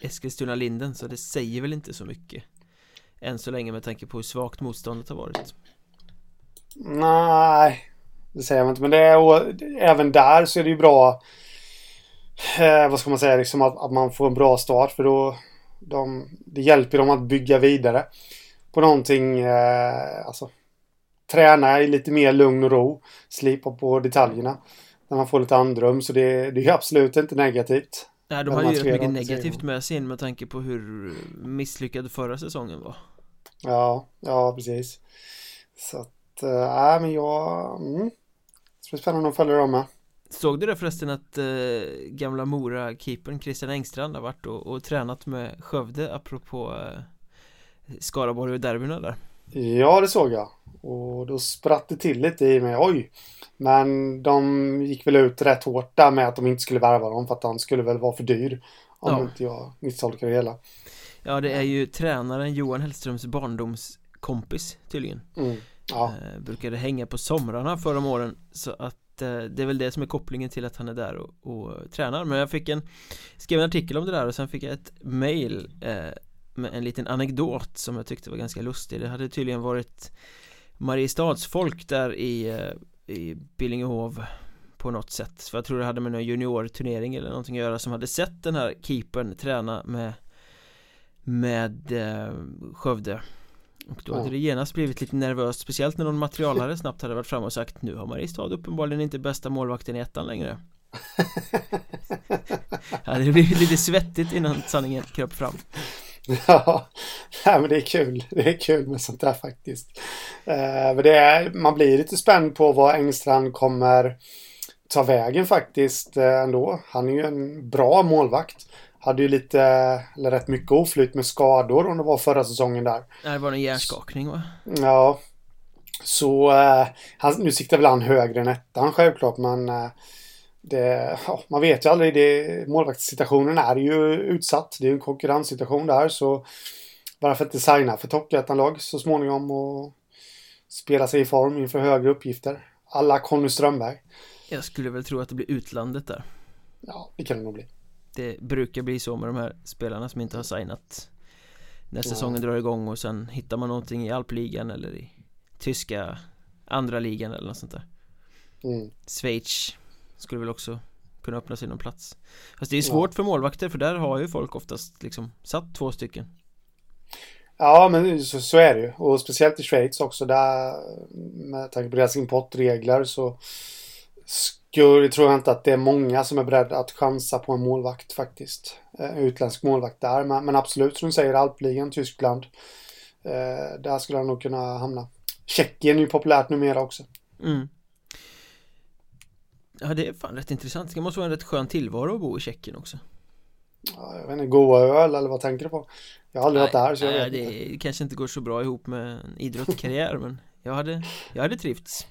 Eskilstuna-Linden så det säger väl inte så mycket Än så länge med tanke på hur svagt motståndet har varit Nej Det säger man inte men det är även där så är det ju bra eh, vad ska man säga, liksom att, att man får en bra start för då de, det hjälper dem att bygga vidare på någonting, eh, alltså träna i lite mer lugn och ro, slipa på detaljerna när man får lite andrum så det, det är absolut inte negativt. Nej, de hade ju rätt mycket negativt med sig in med tanke på hur misslyckad förra säsongen var. Ja, ja precis. Så att, äh, nej äh, men jag, mm. Det blir spännande att följa dem med. Såg du det förresten att eh, gamla Mora-keepern Christian Engstrand har varit och, och tränat med Skövde apropå eh, Skaraborg och derbyna där? Ja, det såg jag. Och då spratt det till lite i mig. Oj! Men de gick väl ut rätt hårt där med att de inte skulle värva dem för att han skulle väl vara för dyr. Om ja. inte jag misstolkar det hela. Ja, det är ju tränaren Johan Hellströms barndomskompis tydligen. Mm. Ja. Eh, brukade hänga på somrarna förra åren så att Eh, det är väl det som är kopplingen till att han är där och, och tränar. Men jag fick en Skrev en artikel om det där och sen fick jag ett mail eh, Med en liten anekdot som jag tyckte var ganska lustig. Det hade tydligen varit Mariestadsfolk där i, eh, i Billingehov på något sätt. För jag tror det hade med någon juniorturnering eller någonting att göra som hade sett den här keepern träna med Med eh, Skövde och då hade det genast blivit lite nervöst Speciellt när någon materialare snabbt hade varit fram och sagt Nu har Mariestad uppenbarligen inte bästa målvakten i ettan längre Ja, det blivit lite svettigt innan sanningen kröp fram Ja, nej, men det är kul. Det är kul med sånt där faktiskt. Eh, men det är, man blir lite spänd på vad Engstrand kommer ta vägen faktiskt eh, ändå. Han är ju en bra målvakt. Hade ju lite, eller rätt mycket oflyt med skador om det var förra säsongen där. Det var en hjärnskakning va? Ja. Så, eh, han, nu siktar väl han högre än ettan självklart men eh, det, ja, man vet ju aldrig. Det, målvaktssituationen är ju utsatt. Det är en konkurrenssituation där så varför inte signa för toppettan-lag så småningom och spela sig i form inför högre uppgifter. Alla Conny Strömberg. Jag skulle väl tro att det blir utlandet där. Ja, det kan det nog bli det brukar bli så med de här spelarna som inte har signat När säsongen drar igång och sen hittar man någonting i alpligan eller i tyska andra ligan eller något sånt där. Mm. Schweiz skulle väl också kunna öppna sig någon plats. Fast det är svårt ja. för målvakter för där har ju folk oftast liksom satt två stycken. Ja men så, så är det ju. Och speciellt i Schweiz också där med tanke på deras importregler så skulle, tror jag inte att det är många som är beredda att chansa på en målvakt faktiskt. Eh, utländsk målvakt där. Men, men absolut som du säger, alpligan, Tyskland. Eh, där skulle han nog kunna hamna. Tjeckien är ju populärt numera också. Mm. Ja, det är fan rätt intressant. Det måste vara en rätt skön tillvaro att bo i Tjeckien också. Ja, jag vet inte, goa öl eller vad tänker du på? Jag har aldrig varit där så jag nej, vet det inte. kanske inte går så bra ihop med en idrottskarriär men jag hade, jag hade trivts.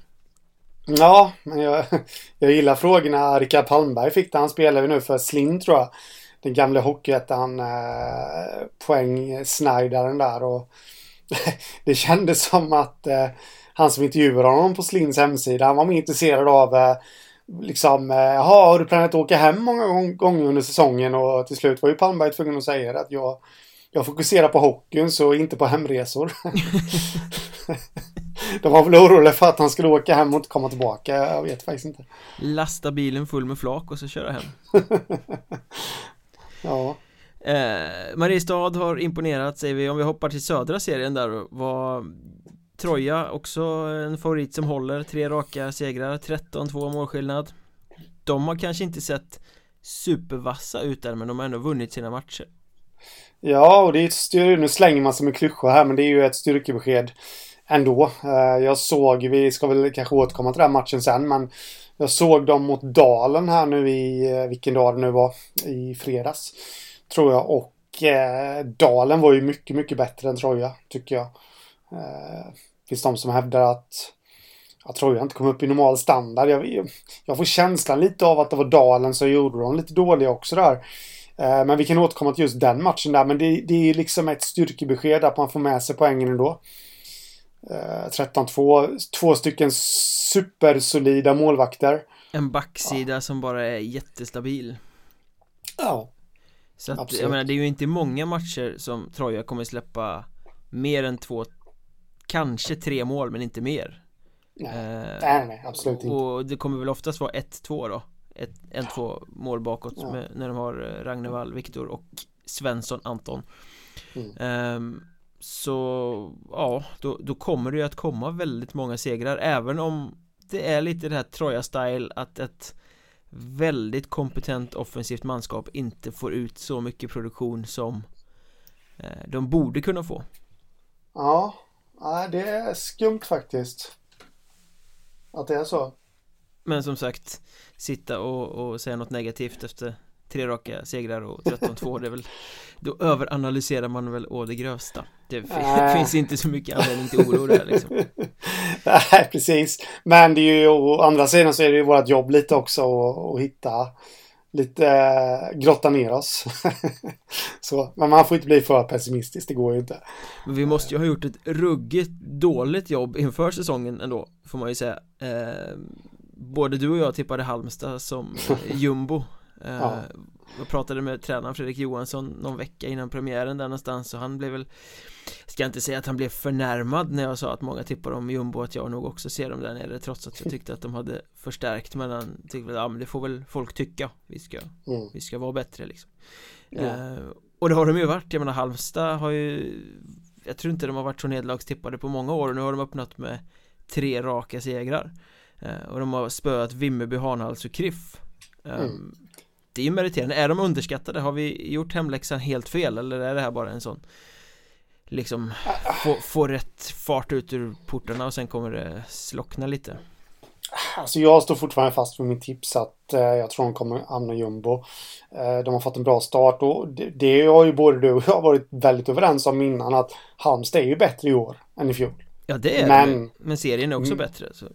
Ja, men jag, jag gillar frågorna Rickard Palmberg fick det. Han spelar ju nu för Slim tror jag. Den gamla Hockeyettan eh, poängsnajdaren eh, där och det kändes som att eh, han som intervjuade honom på Slins hemsida, han var mer intresserad av eh, liksom, eh, jaha, har du planerat att åka hem många gånger under säsongen? Och till slut var ju Palmberg tvungen att säga att jag, jag fokuserar på hockeyn så inte på hemresor. De var väl oroliga för att han skulle åka hem och inte komma tillbaka. Jag vet faktiskt inte. Lasta bilen full med flak och så köra hem. ja. Eh, Mariestad har imponerat säger vi om vi hoppar till södra serien där var Troja också en favorit som håller tre raka segrar 13-2 målskillnad De har kanske inte sett supervassa ut där men de har ändå vunnit sina matcher Ja, och det är ett styr... Nu slänger man sig med klyschor här, men det är ju ett styrkebesked ändå. Eh, jag såg, vi ska väl kanske återkomma till den matchen sen, men jag såg dem mot Dalen här nu i, eh, vilken dag det nu var, i fredags. Tror jag. Och eh, Dalen var ju mycket, mycket bättre än Troja, tycker jag. Eh, finns de som hävdar att jag tror jag inte kom upp i normal standard. Jag, jag får känslan lite av att det var Dalen som gjorde dem lite dåliga också där. Eh, men vi kan återkomma till just den matchen där. Men det, det är liksom ett styrkebesked att man får med sig poängen ändå. 13-2. Två stycken supersolida målvakter. En backsida ja. som bara är jättestabil. Ja. Så att, Absolut. jag menar, det är ju inte många matcher som Troja kommer släppa mer än två, kanske tre mål, men inte mer. Nej, eh, nej, nej, absolut inte. Och det kommer väl oftast vara 1-2 då ett, en, två mål bakåt ja. med, när de har eh, Ragnevall, Viktor och Svensson, Anton mm. um, Så ja, då, då kommer det ju att komma väldigt många segrar även om det är lite det här Troja-style att ett väldigt kompetent offensivt manskap inte får ut så mycket produktion som eh, de borde kunna få. Ja, det är skumt faktiskt Att det är så. Men som sagt sitta och, och säga något negativt efter tre raka segrar och 13-2 det är väl Då överanalyserar man väl å det grövsta. Det finns inte så mycket anledning till oro där liksom. Nej precis. Men det är ju å andra sidan så är det ju vårt jobb lite också att hitta Lite äh, grotta ner oss. Så, Men man får inte bli för pessimistisk, det går ju inte. Men vi måste ju ha gjort ett ruggigt dåligt jobb inför säsongen ändå Får man ju säga. Eh, både du och jag tippade Halmstad som eh, jumbo ja. Eh, jag pratade med tränaren Fredrik Johansson någon vecka innan premiären där någonstans och han blev väl Ska inte säga att han blev förnärmad när jag sa att många tippar om jumbo att jag nog också ser dem där nere trots att jag tyckte att de hade förstärkt men han tyckte att ja men det får väl folk tycka Vi ska, mm. vi ska vara bättre liksom ja. eh, Och det har de ju varit, jag menar Halmstad har ju Jag tror inte de har varit så nedlagstippade på många år och nu har de öppnat med tre raka segrar Eh, och de har spöat Vimmerby, Hanhals och Kriff ehm, mm. Det är ju meriterande, är de underskattade? Har vi gjort hemläxan helt fel eller är det här bara en sån Liksom få, få rätt fart ut ur portarna och sen kommer det slockna lite Alltså jag står fortfarande fast vid min tips att eh, jag tror de kommer hamna jumbo. Eh, de har fått en bra start och det, det har ju både du och jag varit väldigt överens om innan att Halmstad är ju bättre i år än i fjol. Ja det är men, det, men serien är också mm, bättre. Så.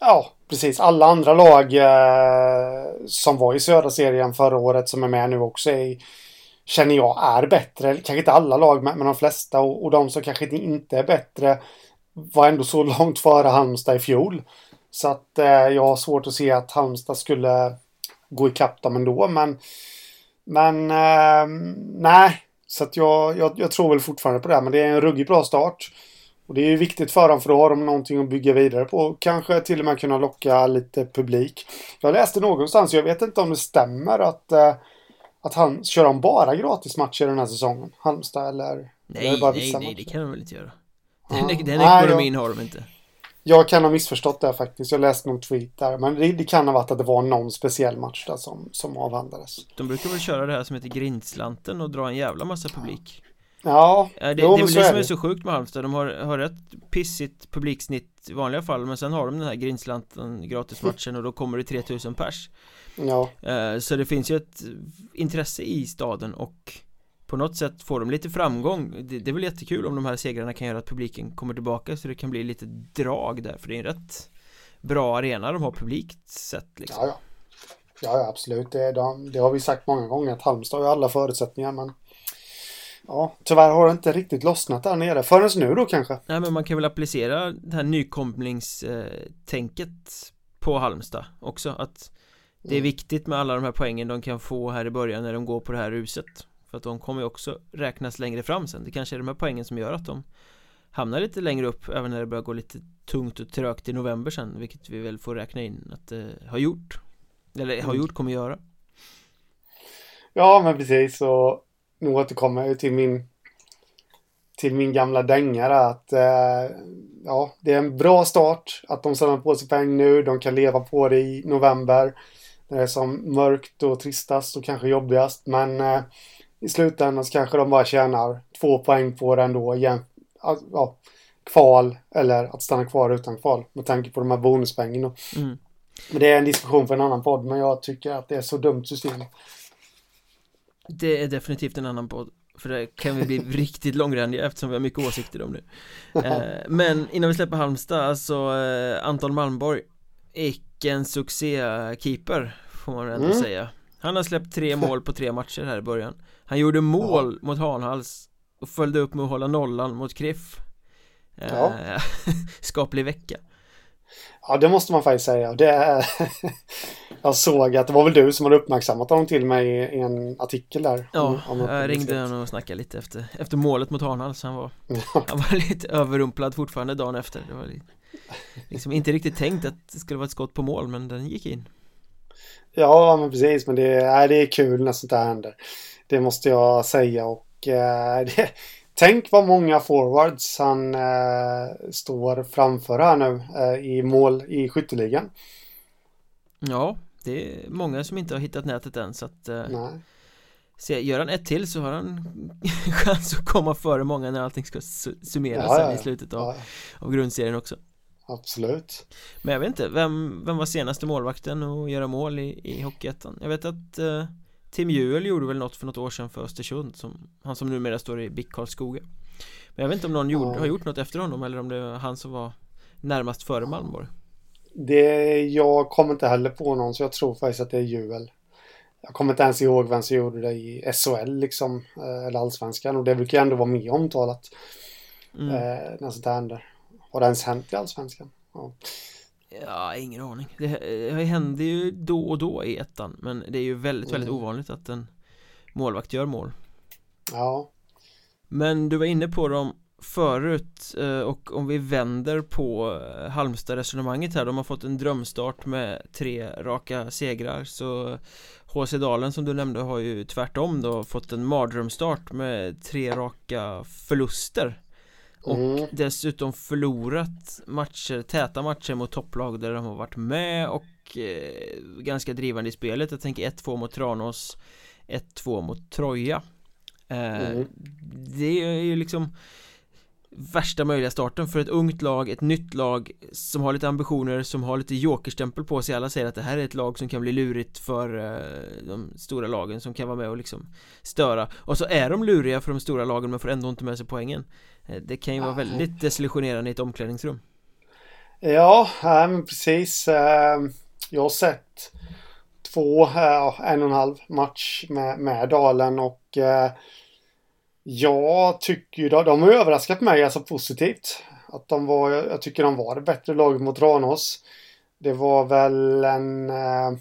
Ja, precis. Alla andra lag eh, som var i södra serien förra året som är med nu också är, känner jag är bättre. Kanske inte alla lag, men, men de flesta. Och, och de som kanske inte är bättre var ändå så långt före Halmstad i fjol. Så att eh, jag har svårt att se att Halmstad skulle gå ikapp dem ändå. Men, men eh, nej, så att jag, jag, jag, tror väl fortfarande på det. Men det är en ruggigt bra start. Och det är ju viktigt för dem för då har de någonting att bygga vidare på. Kanske till och med kunna locka lite publik. Jag läste någonstans, jag vet inte om det stämmer att, eh, att han kör de bara gratismatcher den här säsongen? Halmstad eller? Nej, eller bara nej, nej, det kan de väl inte göra. Den, ah. den ekonomin jag, har de inte. Jag kan ha missförstått det faktiskt. Jag läste någon tweet där. Men det, det, kan ha varit att det var någon speciell match där som, som avhandlades. De brukar väl köra det här som heter grindslanten och dra en jävla massa publik. Ja, det, det är väl det som är så sjukt med Halmstad De har, har rätt pissigt publiksnitt i vanliga fall Men sen har de den här Grindslanten gratismatchen och då kommer det 3000 pers Ja eh, Så det finns ju ett intresse i staden och på något sätt får de lite framgång det, det är väl jättekul om de här segrarna kan göra att publiken kommer tillbaka så det kan bli lite drag där för det är en rätt bra arena de har publikt sett liksom. Ja, ja. Ja, absolut. Det, de, det har vi sagt många gånger att Halmstad har alla förutsättningar men Ja, tyvärr har det inte riktigt lossnat där nere. Förrän nu då kanske. Nej men man kan väl applicera det här nykomlingstänket på Halmstad också. Att det är mm. viktigt med alla de här poängen de kan få här i början när de går på det här huset för att de kommer ju också räknas längre fram sen. Det kanske är de här poängen som gör att de hamna lite längre upp även när det börjar gå lite tungt och trögt i november sen vilket vi väl får räkna in att det har gjort. Eller har mm. gjort, kommer göra. Ja men precis. Och nu återkommer jag till min till min gamla dänga att eh, ja, det är en bra start att de samlar på sig poäng nu. De kan leva på det i november. När det är som mörkt och tristast och kanske jobbigast. Men eh, i slutändan så kanske de bara tjänar två poäng på det ändå. Igen, ja, kval eller att stanna kvar utan kval med tanke på de här bonuspoängen. Mm. Men det är en diskussion för en annan podd men jag tycker att det är så dumt system. Det är definitivt en annan podd. För det kan vi bli riktigt långrandiga eftersom vi har mycket åsikter om det. Eh, Men innan vi släpper Halmstad, alltså eh, Anton Malmborg Icke en succékeeper Får man ändå mm. säga. Han har släppt tre mål på tre matcher här i början. Han gjorde mål ja. mot Hanhals Och följde upp med att hålla nollan mot Kriff. Eh, ja. Skaplig vecka Ja, det måste man faktiskt säga. Det är... jag såg att det var väl du som hade uppmärksammat honom till mig i en artikel där. Ja, om, om jag ringde honom och snackade lite efter, efter målet mot Arnhall så han var, han var lite överrumplad fortfarande dagen efter. Det var liksom inte riktigt tänkt att det skulle vara ett skott på mål, men den gick in. Ja, men precis, men det, är, det är kul när sånt där händer. Det måste jag säga och äh, det, Tänk vad många forwards han eh, står framför här nu eh, i mål i skytteligan. Ja, det är många som inte har hittat nätet än så att eh. Se, gör han ett till så har han chans att komma före många när allting ska summeras ja, ja, ja. i slutet av, av grundserien också Absolut Men jag vet inte, vem, vem var senaste målvakten att göra mål i, i Hockeyettan? Jag vet att eh, Tim Juel gjorde väl något för något år sedan för Östersund som, Han som numera står i BIK Karlskoga Men jag vet inte om någon gjorde, har gjort något efter honom eller om det var han som var närmast före Malmborg Det, jag kommer inte heller på någon så jag tror faktiskt att det är Juel Jag kommer inte ens ihåg vem som gjorde det i SHL liksom eh, Eller Allsvenskan och det brukar ändå vara mer omtalat mm. eh, När sånt här händer Har det ens hänt i Allsvenskan? Ja. Ja, ingen aning. Det, det händer ju då och då i ettan Men det är ju väldigt, väldigt mm. ovanligt att en målvakt gör mål. Ja. Men du var inne på dem förut eh, och om vi vänder på eh, Halmstad-resonemanget här. De har fått en drömstart med tre raka segrar så HC Dalen som du nämnde har ju tvärtom då fått en mardrömstart med tre raka förluster och mm. dessutom förlorat matcher, täta matcher mot topplag där de har varit med och eh, ganska drivande i spelet Jag tänker 1-2 mot Tranås 1-2 mot Troja eh, mm. Det är ju liksom värsta möjliga starten för ett ungt lag, ett nytt lag som har lite ambitioner, som har lite jokerstämpel på sig. Alla säger att det här är ett lag som kan bli lurigt för uh, de stora lagen som kan vara med och liksom störa. Och så är de luriga för de stora lagen men får ändå inte med sig poängen. Uh, Det kan ju vara väldigt desillusionerande i ett omklädningsrum. Ja, men precis. Ehm, Jag har sett två, en och en halv match med, med Dalen och eh, jag tycker ju, de har överraskat mig alltså positivt. Att de var, jag tycker de var det bättre laget mot Tranås. Det var väl en, eh,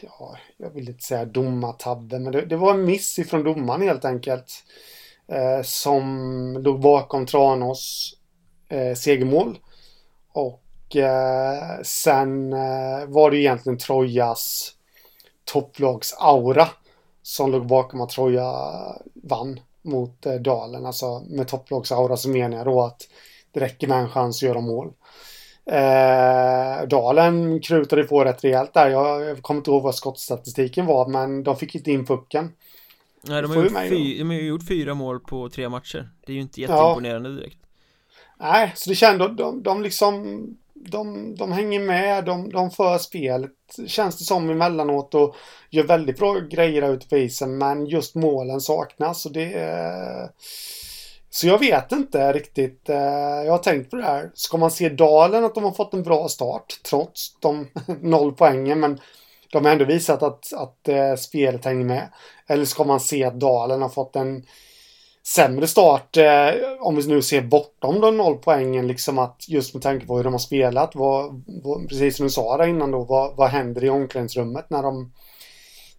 ja, jag vill inte säga domartabbe, men det, det, var en miss ifrån domaren helt enkelt. Eh, som låg bakom Tranås eh, segermål. Och eh, sen eh, var det egentligen Trojas topplags-aura som låg bakom att Troja vann mot eh, Dalen. Alltså med topplagsaura så menar jag då att det räcker med en chans att göra mål. Eh, Dalen krutade på rätt rejält där. Jag, jag kommer inte ihåg vad skottstatistiken var men de fick inte in pucken. Nej, de har, gjort fy, de har gjort fyra mål på tre matcher. Det är ju inte jätteimponerande ja. direkt. Nej, så det kände de, de liksom de, de hänger med, de, de för spelet känns det som emellanåt och gör väldigt bra grejer ute på isen men just målen saknas och det. Så jag vet inte riktigt. Eh, jag har tänkt på det här. Ska man se Dalen att de har fått en bra start trots de noll poängen men de har ändå visat att, att eh, spelet hänger med. Eller ska man se att Dalen har fått en sämre start eh, om vi nu ser bortom de noll poängen liksom att just med tanke på hur de har spelat vad, vad precis som du sa där innan då vad, vad händer i omklädningsrummet när de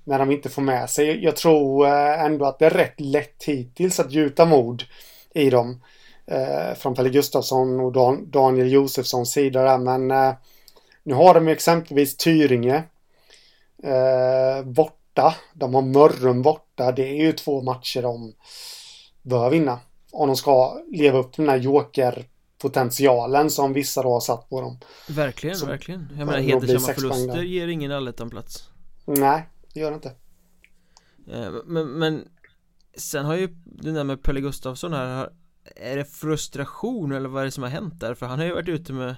när de inte får med sig. Jag tror eh, ändå att det är rätt lätt hittills att gjuta mod i dem. eh, från Pelle Gustafsson och Dan, Daniel Josefssons sida där. Men eh, nu har de ju exempelvis Tyringe eh, borta. De har Mörrum borta. Det är ju två matcher de bör vinna. Om de ska leva upp till den här jokerpotentialen som vissa då har satt på dem. Verkligen, Så, verkligen. Jag menar hedersamma förluster ger ingen allettan-plats. Nej, det gör det inte. Eh, men, men sen har ju det där med Pelle Gustafsson här Är det frustration eller vad är det som har hänt där? För han har ju varit ute med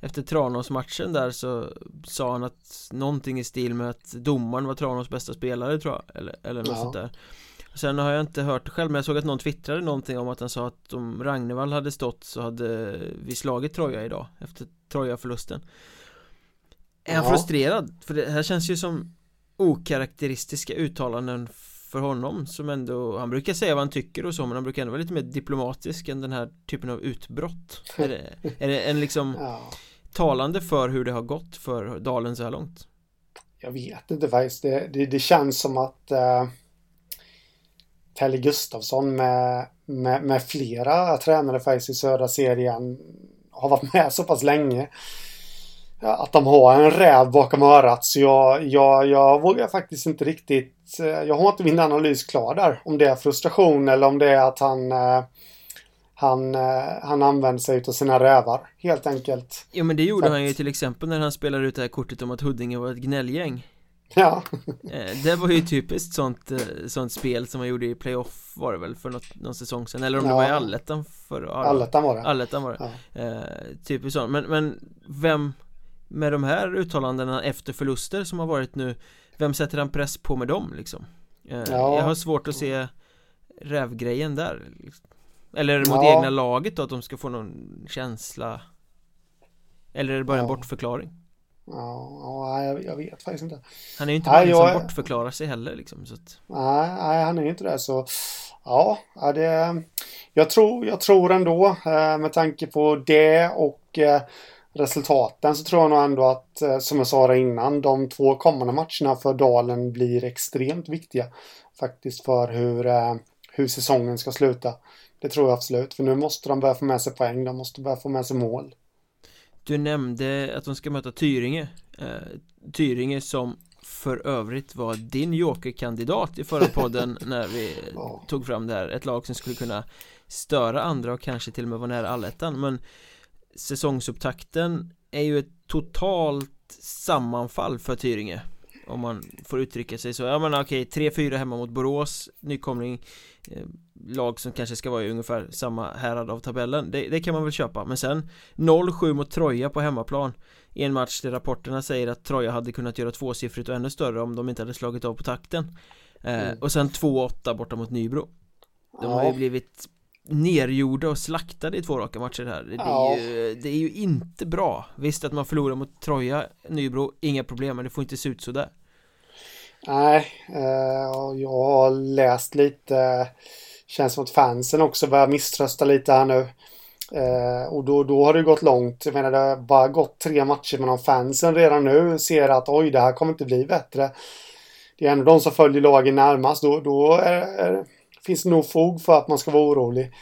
Efter Tranås-matchen där så sa han att Någonting i stil med att domaren var Tranås bästa spelare tror jag Eller, eller något ja. sånt där Sen har jag inte hört det själv men jag såg att någon twittrade någonting om att han sa att om Ragnevall hade stått så hade vi slagit Troja idag efter Troja-förlusten Är han ja. frustrerad? För det här känns ju som okaraktäristiska uttalanden för honom som ändå, han brukar säga vad han tycker och så men han brukar ändå vara lite mer diplomatisk än den här typen av utbrott Är det, är det en liksom ja. talande för hur det har gått för Dalen så här långt? Jag vet inte faktiskt, det, det, det känns som att uh, Pelle Gustafsson med, med, med flera tränare faktiskt i södra serien har varit med så pass länge att de har en räv bakom örat. Så jag, jag, jag vågar faktiskt inte riktigt... Eh, jag har inte min analys klar där. Om det är frustration eller om det är att han... Eh, han, eh, han använder sig av sina rävar, helt enkelt. Jo men det gjorde han ju till exempel när han spelade ut det här kortet om att Huddinge var ett gnällgäng. Ja. det var ju typiskt sånt, sånt spel som man gjorde i playoff var det väl för något, någon säsong sedan Eller om ja. det var i allettan för Allettan var det Allettan var det ja. eh, Typiskt sånt, men, men vem med de här uttalandena efter förluster som har varit nu Vem sätter han press på med dem liksom? Eh, ja. Jag har svårt att se rävgrejen där liksom. Eller mot ja. egna laget då att de ska få någon känsla Eller är det bara en bortförklaring? Ja, jag, jag, vet faktiskt inte Han är ju inte bara jag... som bortförklarar sig heller liksom så att... nej, nej, han är ju inte det så Ja, det Jag tror, jag tror ändå eh, med tanke på det och eh, resultaten så tror jag nog ändå att, eh, som jag sa innan, de två kommande matcherna för Dalen blir extremt viktiga. Faktiskt för hur, hur säsongen ska sluta. Det tror jag absolut, för nu måste de börja få med sig poäng, de måste börja få med sig mål. Du nämnde att de ska möta Tyringe. Eh, Tyringe som för övrigt var din jokerkandidat i förra podden när vi ja. tog fram det här. Ett lag som skulle kunna störa andra och kanske till och med vara nära allettan. Men säsongsupptakten är ju ett totalt sammanfall för Tyringe om man får uttrycka sig så, ja men okej, 3-4 hemma mot Borås, nykomling Lag som kanske ska vara i ungefär samma härad av tabellen, det, det kan man väl köpa. Men sen 0-7 mot Troja på hemmaplan. I en match där rapporterna säger att Troja hade kunnat göra tvåsiffrigt och ännu större om de inte hade slagit av på takten. Eh, mm. Och sen 2-8 borta mot Nybro. De har ju blivit nergjorda och slaktade i två raka matcher här. Det, är ju, det är ju inte bra. Visst att man förlorar mot Troja, Nybro, inga problem men det får inte se ut sådär Nej, eh, jag har läst lite Känns som att fansen också börjar misströsta lite här nu. Eh, och då, då har det gått långt. Jag menar det har bara gått tre matcher men om fansen redan nu. Ser att oj det här kommer inte bli bättre. Det är ändå de som följer lagen närmast. Då, då är, är finns det nog fog för att man ska vara orolig.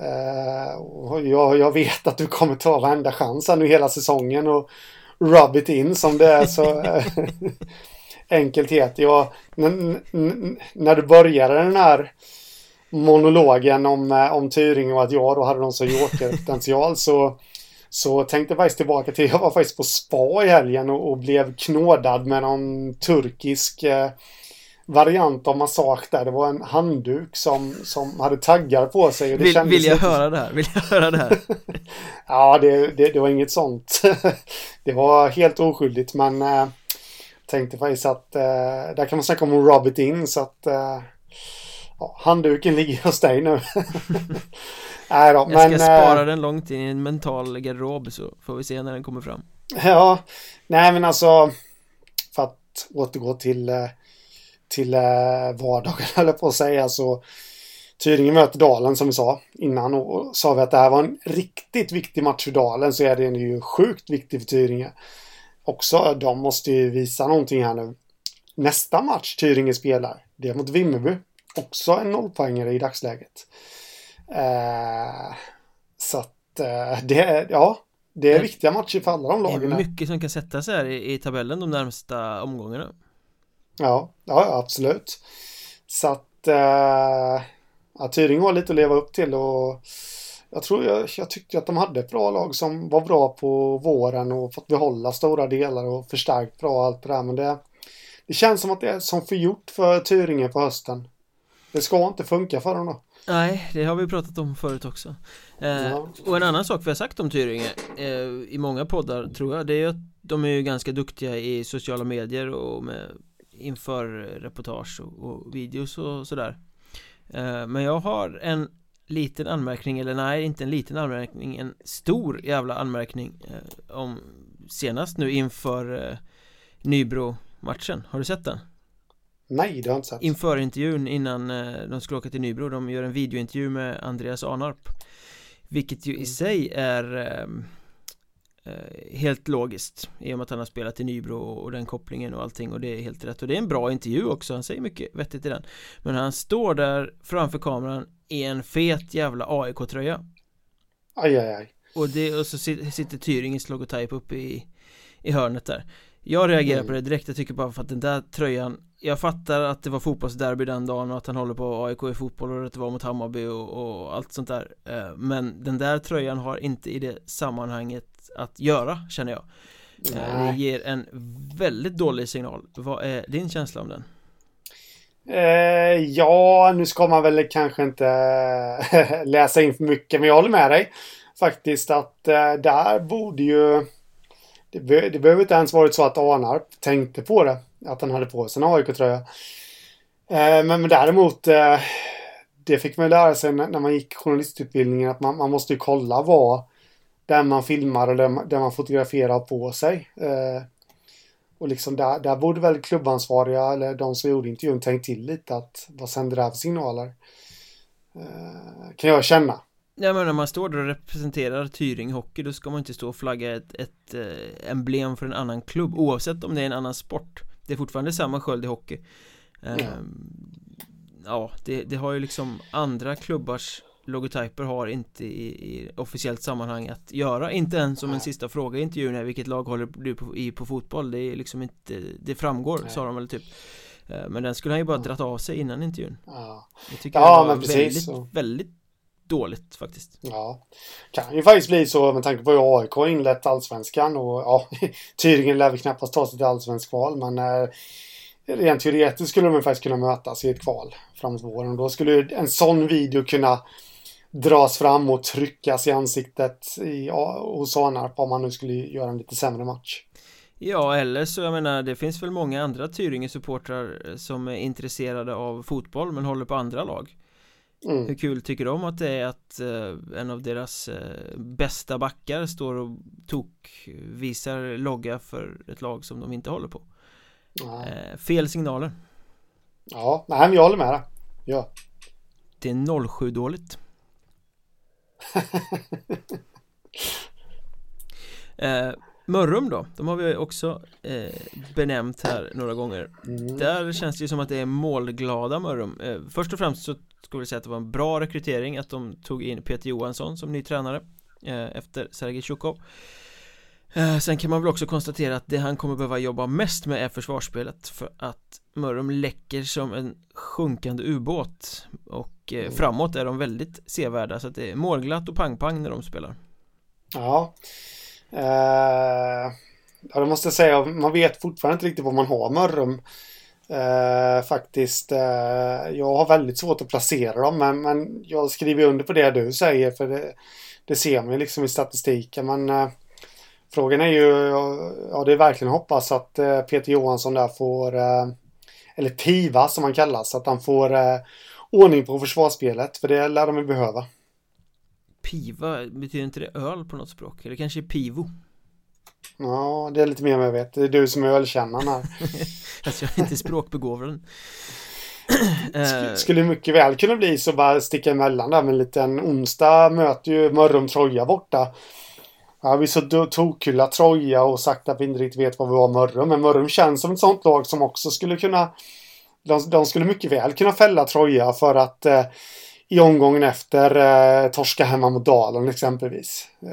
Eh, jag, jag, vet att du kommer ta varenda chans här nu hela säsongen och rub it in som det är så enkelt heter. Jag, när du började den här monologen om, uh, om Tyring och att jag då hade någon som jokerpotential så så tänkte jag faktiskt tillbaka till, jag var faktiskt på spa i helgen och, och blev knådad med någon turkisk eh, variant av massage där. Det var en handduk som, som hade taggar på sig. Och det vill, vill jag lite... höra det här? Vill jag höra det här? ja, det, det, det, var inget sånt. det var helt oskyldigt men eh, tänkte faktiskt att eh, där kan man snacka om it in så att eh, ja, handduken ligger hos dig nu. Nej då, jag men, ska spara eh, den långt in i en mental garderob så får vi se när den kommer fram. Ja, nej men alltså för att återgå till eh, till eh, vardagen eller på att säga så Tyringe möter Dalen som vi sa innan och sa vi att det här var en riktigt viktig match för Dalen så är den ju sjukt viktig för Tyringe. Också, de måste ju visa någonting här nu. Nästa match Tyringe spelar, det är mot Vimmerby. Också en nollpoängare i dagsläget. Eh, Så att eh, det är, ja, det är viktiga matcher för alla de lagen. Det är mycket som kan sätta sig här i, i tabellen de närmsta omgångarna. Ja, ja absolut. Så att eh, ja, Tyring har lite att leva upp till och jag tror jag, jag tyckte att de hade ett bra lag som var bra på våren och fått behålla stora delar och förstärkt bra allt det där. Men det, det känns som att det är som förgjort för Tyringe på hösten. Det ska inte funka för dem då. Nej, det har vi pratat om förut också eh, ja. Och en annan sak vi har sagt om Tyringe eh, I många poddar tror jag Det är ju att de är ju ganska duktiga i sociala medier och med Inför reportage och, och videos och sådär eh, Men jag har en liten anmärkning Eller nej, inte en liten anmärkning En stor jävla anmärkning eh, Om senast nu inför eh, Nybro-matchen. Har du sett den? Nej, det har jag inte sett. Inför intervjun innan eh, de skulle åka till Nybro. De gör en videointervju med Andreas Arnarp. Vilket ju i mm. sig är eh, eh, Helt logiskt I och med att han har spelat i Nybro och den kopplingen och allting och det är helt rätt. Och det är en bra intervju också, han säger mycket vettigt i den. Men han står där framför kameran i en fet jävla AIK-tröja Aj, aj, aj. Och, det, och så sitter Tyringens logotyp uppe i, i hörnet där. Jag reagerar mm. på det direkt, jag tycker bara för att den där tröjan jag fattar att det var fotbollsderby den dagen och att han håller på AIK i fotboll och att det var mot Hammarby och, och, allt sånt där. Eh, Men den där tröjan har inte i det sammanhanget att göra känner jag. Nej. Det ger en väldigt dålig signal. Vad är din känsla om den? Eh, ja, nu ska man väl kanske inte läsa in för mycket men jag håller med dig Faktiskt att eh, där borde ju det, be det behöver inte ens varit så att Arnarp tänkte på det att han hade på sig en AIK-tröja. Eh, men, men däremot, eh, det fick man lära sig när, när, man gick journalistutbildningen att man, man måste ju kolla vad den man filmar och den, den man fotograferar på sig. Eh, och liksom där, där borde väl klubbansvariga eller de som gjorde intervjun tänkt till lite att vad sänder det här för signaler? Eh, kan jag känna. Ja men när man står där och representerar Tyring Hockey då ska man inte stå och flagga ett, ett eh, emblem för en annan klubb oavsett om det är en annan sport det är fortfarande samma sköld i hockey ja, ehm, ja det, det, har ju liksom andra klubbars logotyper har inte i, i, officiellt sammanhang att göra. Inte ens som en sista fråga i intervjun är vilket lag håller du på, i på fotboll? Det är liksom inte Det framgår Nej. sa de väl typ. Ehm, Men den skulle han ju bara dratt av sig innan intervjun. Ja, tycker ja, var men väldigt, väldigt dåligt faktiskt. Ja. Kan ju faktiskt bli så med tanke på hur AIK har inlett allsvenskan och ja Tyringen lär vi knappast ta sig till allsvensk kval men eh, Rent teoretiskt skulle de faktiskt kunna mötas i ett kval framåt våren. Och då skulle en sån video kunna dras fram och tryckas i ansiktet i, hos Arnarp om man nu skulle göra en lite sämre match. Ja, eller så jag menar det finns väl många andra Tyringe-supportrar som är intresserade av fotboll men håller på andra lag. Mm. Hur kul tycker de att det är att eh, en av deras eh, bästa backar står och tok visar logga för ett lag som de inte håller på? Eh, fel signaler. Ja, nej men jag håller med dig. Ja. Det är 07 dåligt. eh, Mörrum då, de har vi också eh, benämnt här några gånger. Mm. Där känns det ju som att det är målglada Mörrum. Eh, Först och främst så skulle jag säga att det var en bra rekrytering att de tog in Peter Johansson som ny tränare eh, Efter Sergej Tjukov. Eh, Sen kan man väl också konstatera att det han kommer behöva jobba mest med är försvarsspelet För att Mörrum läcker som en sjunkande ubåt. Och eh, mm. framåt är de väldigt sevärda så att det är målglatt och pang-pang när de spelar Ja Eh, ja, det måste jag säga. Man vet fortfarande inte riktigt vad man har Mörrum. Eh, faktiskt. Eh, jag har väldigt svårt att placera dem, men, men jag skriver under på det du säger, för det, det ser man ju liksom i statistiken. Men eh, frågan är ju, ja det är verkligen hoppas att eh, Peter Johansson där får, eh, eller TIVA som han kallas, att han får ordning på försvarsspelet, för det lär de ju behöva. Piva, betyder inte det öl på något språk? Eller kanske pivo? Ja, det är lite mer än jag vet. Det är du som är ölkännaren här. alltså jag är inte språkbegåvad. Sk skulle mycket väl kunna bli så bara sticka emellan där med en liten onsdag möter ju Mörrum Troja borta. Ja, vi så tokhylla Troja och sagt att vi inte riktigt vet vad vi har Mörrum. Men Mörrum känns som ett sånt lag som också skulle kunna... De, de skulle mycket väl kunna fälla Troja för att eh, i omgången efter eh, torska hemma mot Dalen exempelvis. Eh,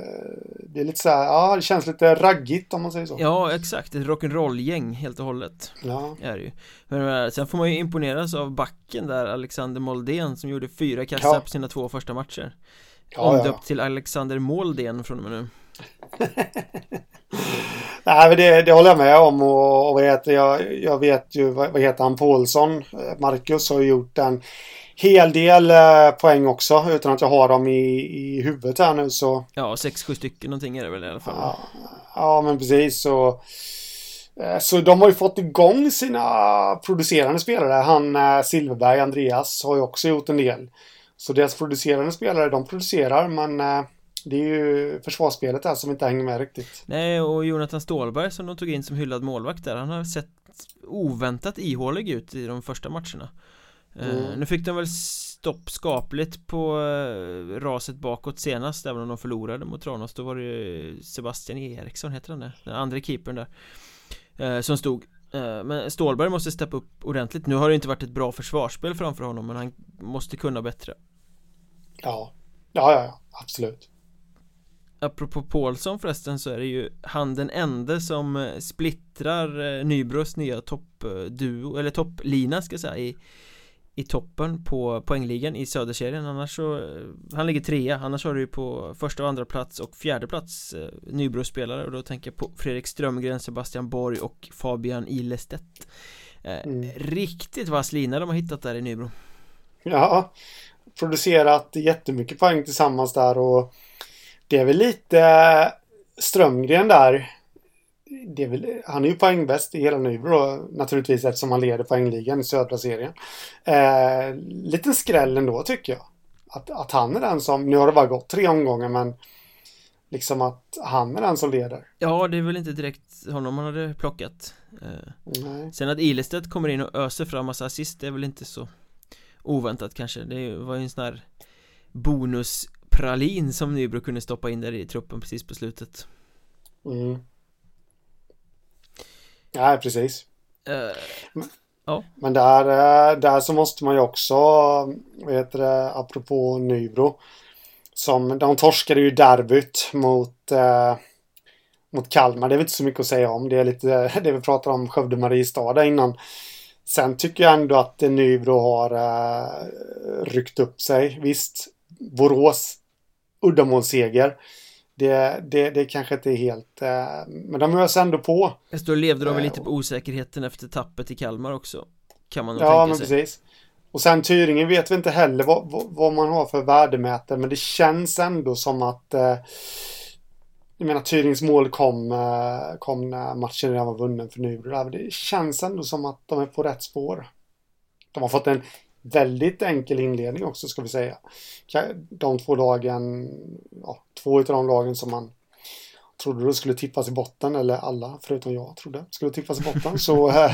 det är lite så här, ja det känns lite raggigt om man säger så. Ja exakt, ett rock'n'roll-gäng helt och hållet Ja. är det ju Men eh, sen får man ju imponeras av backen där, Alexander Moldén som gjorde fyra kassar Ja. på sina två första matcher Ja, Omdöpt ja. till Alexander Moldén från och med nu Nej, men det, det håller jag med om och, och heter, jag, jag vet ju, vad, vad heter han, Paulsson, Eh, Marcus har gjort en hel del eh, poäng också utan att jag har dem i, i huvudet här nu så Ja, sex, sju stycken någonting är det väl i alla fall Ja, ja men precis. Så, eh, så de har ju fått igång sina producerande spelare. Han Silverberg, Andreas, har ju också gjort en del. Så deras producerande spelare, de producerar men det är ju försvarsspelet där som inte hänger med riktigt. Nej, och Jonathan Stålberg som de tog in som hyllad målvakt där Han har sett oväntat ihålig ut i de första matcherna Eh, Mm. Nu fick de väl stopp skapligt på eh, raset bakåt senast Även om de förlorade mot Tranås Då var det ju Sebastian Eriksson, heter han det? Den andra keepern där eh, Som stod Men Stålberg måste steppa upp ordentligt Nu har det inte varit ett bra försvarsspel framför honom Men han måste kunna bättre Ja, ja, ja, ja absolut. Apropå Paulsson förresten så är det ju han den ende som eh, splittrar eh, Nybros nya toppduo, eller topplina ska jag säga i, i toppen på poängligan i söderserien. Annars så eh, Han ligger trea, annars har du ju på första och andra plats och fjärde plats Nybros spelare. Och då tänker jag på Fredrik Strömgren, Sebastian Borg och Fabian Ilestedt. Mm. Riktigt vass lina de har hittat där i Nybro. Ja, producerat jättemycket poäng tillsammans där och det är väl lite eh, Strömgren där. Är väl, han är ju poängbäst i hela Nybro naturligtvis eftersom han leder poängligan i södra serien. Eh, liten skräll ändå tycker jag. Att, att han är den som, nu har det bara gått tre omgångar men liksom att han är den som leder. Ja, det är väl inte direkt honom man hade plockat eh, Nej. Sen att Ilestedt kommer in och öser fram massa assist det är väl inte så oväntat kanske Det var ju en sån här bonuspralin som Nybro kunde stoppa in där i truppen precis på slutet Mm. Nej, precis. Eh, Men där, eh, där så måste man ju också, vad heter det, apropå Nybro. Som, de torskade ju derbyt mot, eh, mot Kalmar. Det är väl inte så mycket att säga om. Det är lite det vi pratade om Skövde-Mariestad där innan. Sen tycker jag ändå att Nybro har eh, ryckt upp sig. Visst, Borås uddamålsseger. Det, det, det kanske inte är helt... Eh, men de öser ändå på. Då levde de väl Eh, lite på osäkerheten efter tappet i Kalmar också Kan man nog Ja, tänka men sig precis. Och sen Tyringen vet vi inte heller vad, vad, vad man har för värdemätare, men det känns ändå som att eh, jag menar Tyrings mål kom, eh, kom när matchen redan var vunnen för Nybro. där. Det känns ändå som att de är på rätt spår. De har fått en väldigt enkel inledning också ska vi säga. De två lagen, ja, två utav de lagen som man trodde då skulle tippas i botten, eller alla förutom jag trodde skulle tippas i botten, så, eh,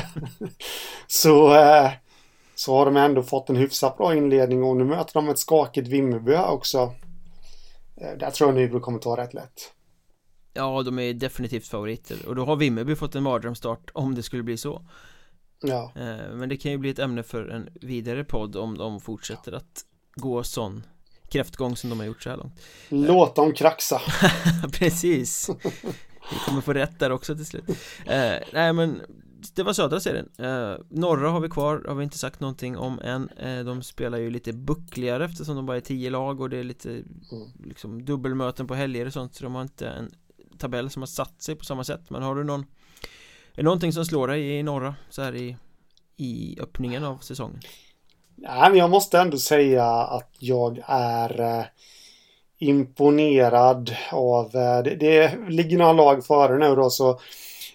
så, eh, så har de ändå fått en hyfsat bra inledning och nu möter de ett skakigt Vimmerby också. Eh, Där tror jag Nybro kommer ta rätt lätt. Ja, de är definitivt favoriter och då har Vimmerby fått en mardrömsstart om det skulle bli så Ja, Eh, Men det kan ju bli ett ämne för en vidare podd om de fortsätter att gå sån kräftgång som de har gjort så här långt. Låt dem kraxa. Precis. Vi kommer få rätt där också till slut. Eh, Nej men det var södra serien. Eh, Norra har vi kvar, har vi inte sagt någonting om än. Eh, De spelar ju lite buckligare eftersom de bara är tio lag och det är lite liksom dubbelmöten på helger och sånt så de har inte en tabell som har satt sig på samma sätt. Men har du någon är det någonting som slår dig i norra så här i i öppningen av säsongen? Nej, men jag måste ändå säga att jag är eh, imponerad av... Eh, det, det ligger några lag före nu då så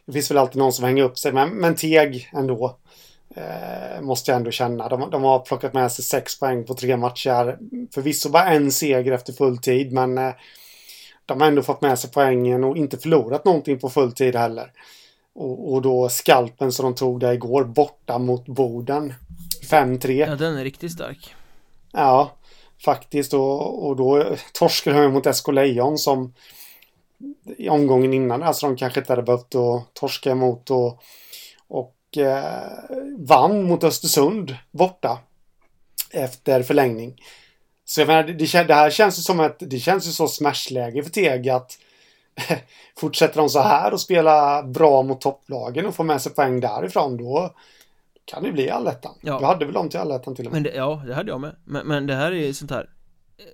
det finns väl alltid någon som hänger upp sig. Men, men Teg ändå. Eh, måste jag ändå känna. De, de har plockat med sig sex poäng på tre matcher. Förvisso bara en seger efter full tid men eh, de har ändå fått med sig poängen och inte förlorat någonting på full tid heller. Och, och då skalpen som de tog där igår borta mot Boden. 5-3. Ja den är riktigt stark Ja, faktiskt. Och, och då torskade de mot SK Lejon som i omgången innan, alltså de kanske inte hade behövt att torska emot och, och eh, vann mot Östersund borta efter förlängning. Så jag menar, det, det här känns ju som ett, det känns ju så smashläge för Teg att fortsätter de så här och spela bra mot topplagen och få med sig poäng därifrån då kan det bli allettan. Ja. Du hade väl dem till allettan till och med? Men det, ja, det hade jag med. Men, men det här är ju sånt här eh,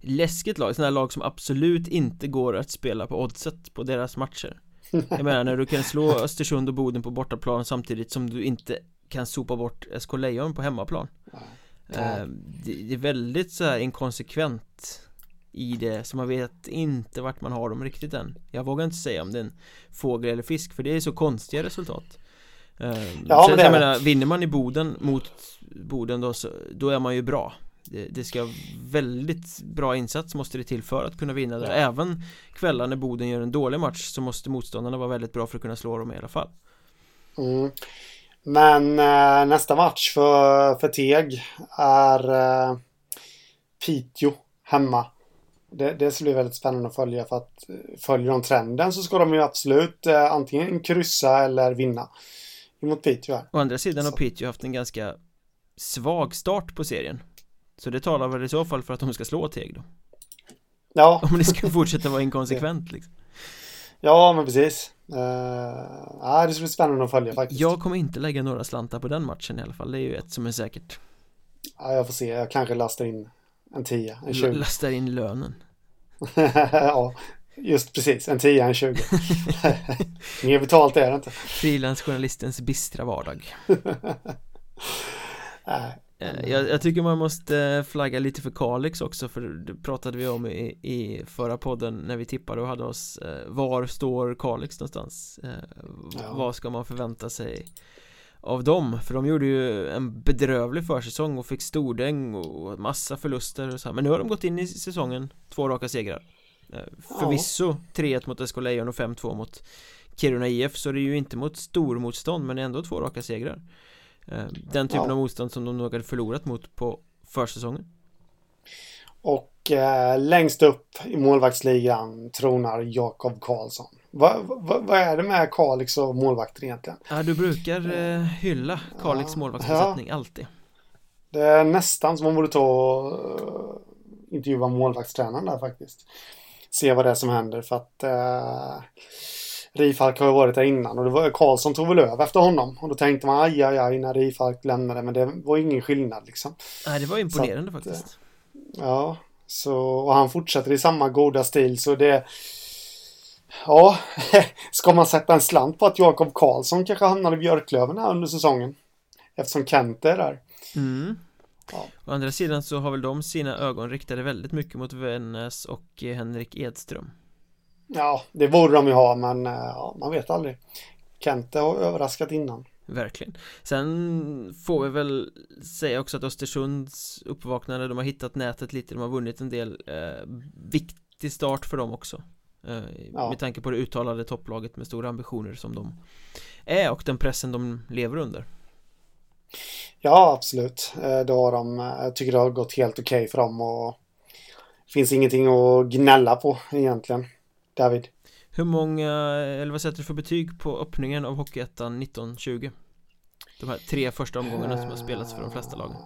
läskigt lag, sådana här lag som absolut inte går att spela på oddset på deras matcher. Jag menar när du kan slå Östersund och Boden på bortaplan samtidigt som du inte kan sopa bort SK Lejon på hemmaplan. Ja. Eh, det, är väldigt så här inkonsekvent i det så man vet inte vart man har dem riktigt än Jag vågar inte säga om det är en fågel eller fisk för det är så konstiga resultat eh, ja, Sen men jag menar, vinner man i Boden mot Boden då, så, då är man ju bra det, det ska väldigt bra insats måste det till för att kunna vinna där ja. Även kvällar när Boden gör en dålig match så måste motståndarna vara väldigt bra för att kunna slå dem i alla fall mm. Men eh, nästa match för, för Teg är eh, Piteå hemma. Det, det ska bli väldigt spännande att följa för att eh, följer de trenden så ska de ju absolut eh, antingen kryssa eller vinna emot Piteå här. Å andra sidan har Piteå haft en ganska svag start på serien. Så det talar väl i så fall för att de ska slå Teg då. Ja. Om det ska fortsätta vara inkonsekvent liksom. Ja, men precis. Uh, ja, det ska bli spännande att följa faktiskt. Jag kommer inte lägga några slantar på den matchen i alla fall. Det är ju ett som är säkert. Ja, jag får se. Jag kanske lastar in en 10, en 20. Lastar in lönen. ja, just precis. En 10, en 20. Mer betalt är det inte. Frilansjournalistens bistra vardag. Eh, jag, jag, tycker man måste flagga lite för Kalix också för det pratade vi om i, i förra podden när vi tippade och hade oss eh, Var står Kalix någonstans? Eh, ja. Vad ska man förvänta sig av dem? För de gjorde ju en bedrövlig försäsong och fick stordäng och massa förluster och så här. Men nu har de gått in i säsongen två raka segrar Förvisso 3-1 mot SK Lejon och 5-2 mot Kiruna IF så det är ju inte mot stormotstånd men ändå två raka segrar Eh, den typen av motstånd som de nog hade förlorat mot på försäsongen Och eh, längst upp i målvaktsligan tronar Jakob Karlsson Vad va, va är det med Kalix och målvakter egentligen? Ja, du brukar eh, hylla Kalix ja. målvaktsbesättning ja. alltid Det är nästan som man borde ta och uh, intervjua målvaktstränaren där faktiskt Se vad det är som händer för att uh, Rifalk har ju varit där innan och det var Karlsson tog väl över efter honom. Och då tänkte man aj, aj, aj när Rifalk lämnade men det var ingen skillnad liksom. Nej, det var imponerande att, faktiskt. Ja, så och han fortsätter i samma goda stil så det Ja, ska man sätta en slant på att Jakob Karlsson kanske hamnar i Björklöven här under säsongen? Eftersom Kent är där. Mm. Ja. Å andra sidan så har väl de sina ögon riktade väldigt mycket mot Vännäs och Henrik Edström. Ja, det borde de ju ha, men eh, ja, man vet aldrig. Kente har överraskat innan. Verkligen. Sen får vi väl säga också att Östersunds uppvaknande, de har hittat nätet lite, de har vunnit en del eh, viktig start för dem också. Eh, ja. Med tanke på det uttalade topplaget med stora ambitioner som de är och den pressen de lever under. Ja, absolut. Eh, det har de. Jag tycker det har gått helt okej okay för dem och finns ingenting att gnälla på egentligen. David. Hur många, eller vad sätter du för betyg på öppningen av Hockeyettan 1920? De här tre första omgångarna som har spelats för de flesta lagen.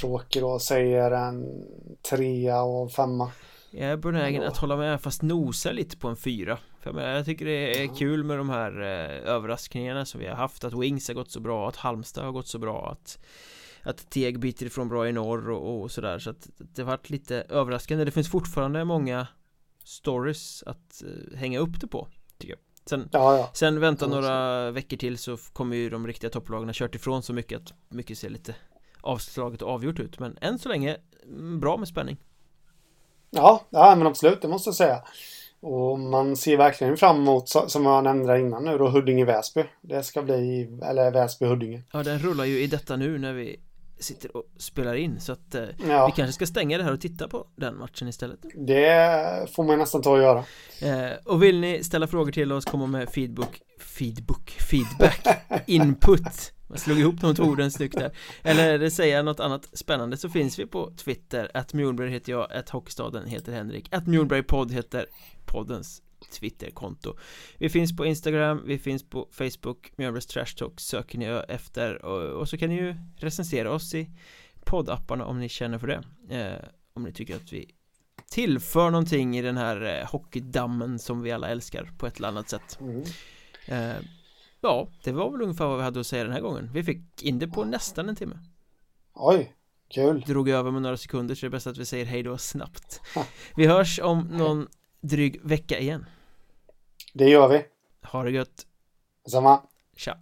Tråkig då, säger en trea och femma. Jag är benägen att hålla med fast nosa lite på en fyra För jag, tycker det är kul med de här eh, överraskningarna som vi har haft Att Wings har gått så bra, att Halmstad har gått så bra Att, att Teg biter ifrån bra i norr och, och sådär Så att det har varit lite överraskande Det finns fortfarande många stories att uh, hänga upp det på tycker jag. Sen, ja, ja. sen vänta några veckor till så kommer ju de riktiga topplagen ha kört ifrån så mycket att mycket ser lite avslaget och avgjort ut. Men än så länge mm, bra med spänning. Ja, ja men absolut det måste jag säga. Och man ser verkligen fram emot som jag nämnde innan nu då Huddinge-Väsby. Det ska bli, eller Väsby-Huddinge. Ja den rullar ju i detta nu när vi sitter och spelar in. Så att eh, ja. vi kanske ska stänga det här och titta på den matchen istället. Det får man nästan ta och göra. Eh, Och vill ni ställa frågor till oss, komma med feedback Feedback, feedback, input. Man slog ihop de två orden snyggt där. Eller säga något annat spännande så finns vi på Twitter. Att Mjolberg heter jag, att Hockeystaden heter Henrik. Att Mjolberg podd heter poddens Twitterkonto. Vi finns på Instagram, vi finns på Facebook Mjölnbergs Trash Talk söker ni efter och, och, så kan ni ju recensera oss i poddapparna om ni känner för det eh, Om ni tycker att vi tillför någonting i den här eh, hockeydammen som vi alla älskar på ett eller annat sätt. Mm. eh, Ja, det var väl ungefär vad vi hade att säga den här gången. Vi fick in det på nästan en timme. Oj, kul. Drog över med några sekunder så det är bäst att vi säger hej då snabbt. Vi hörs om någon dryg vecka igen Det gör vi. Ha det gött, Samma. tja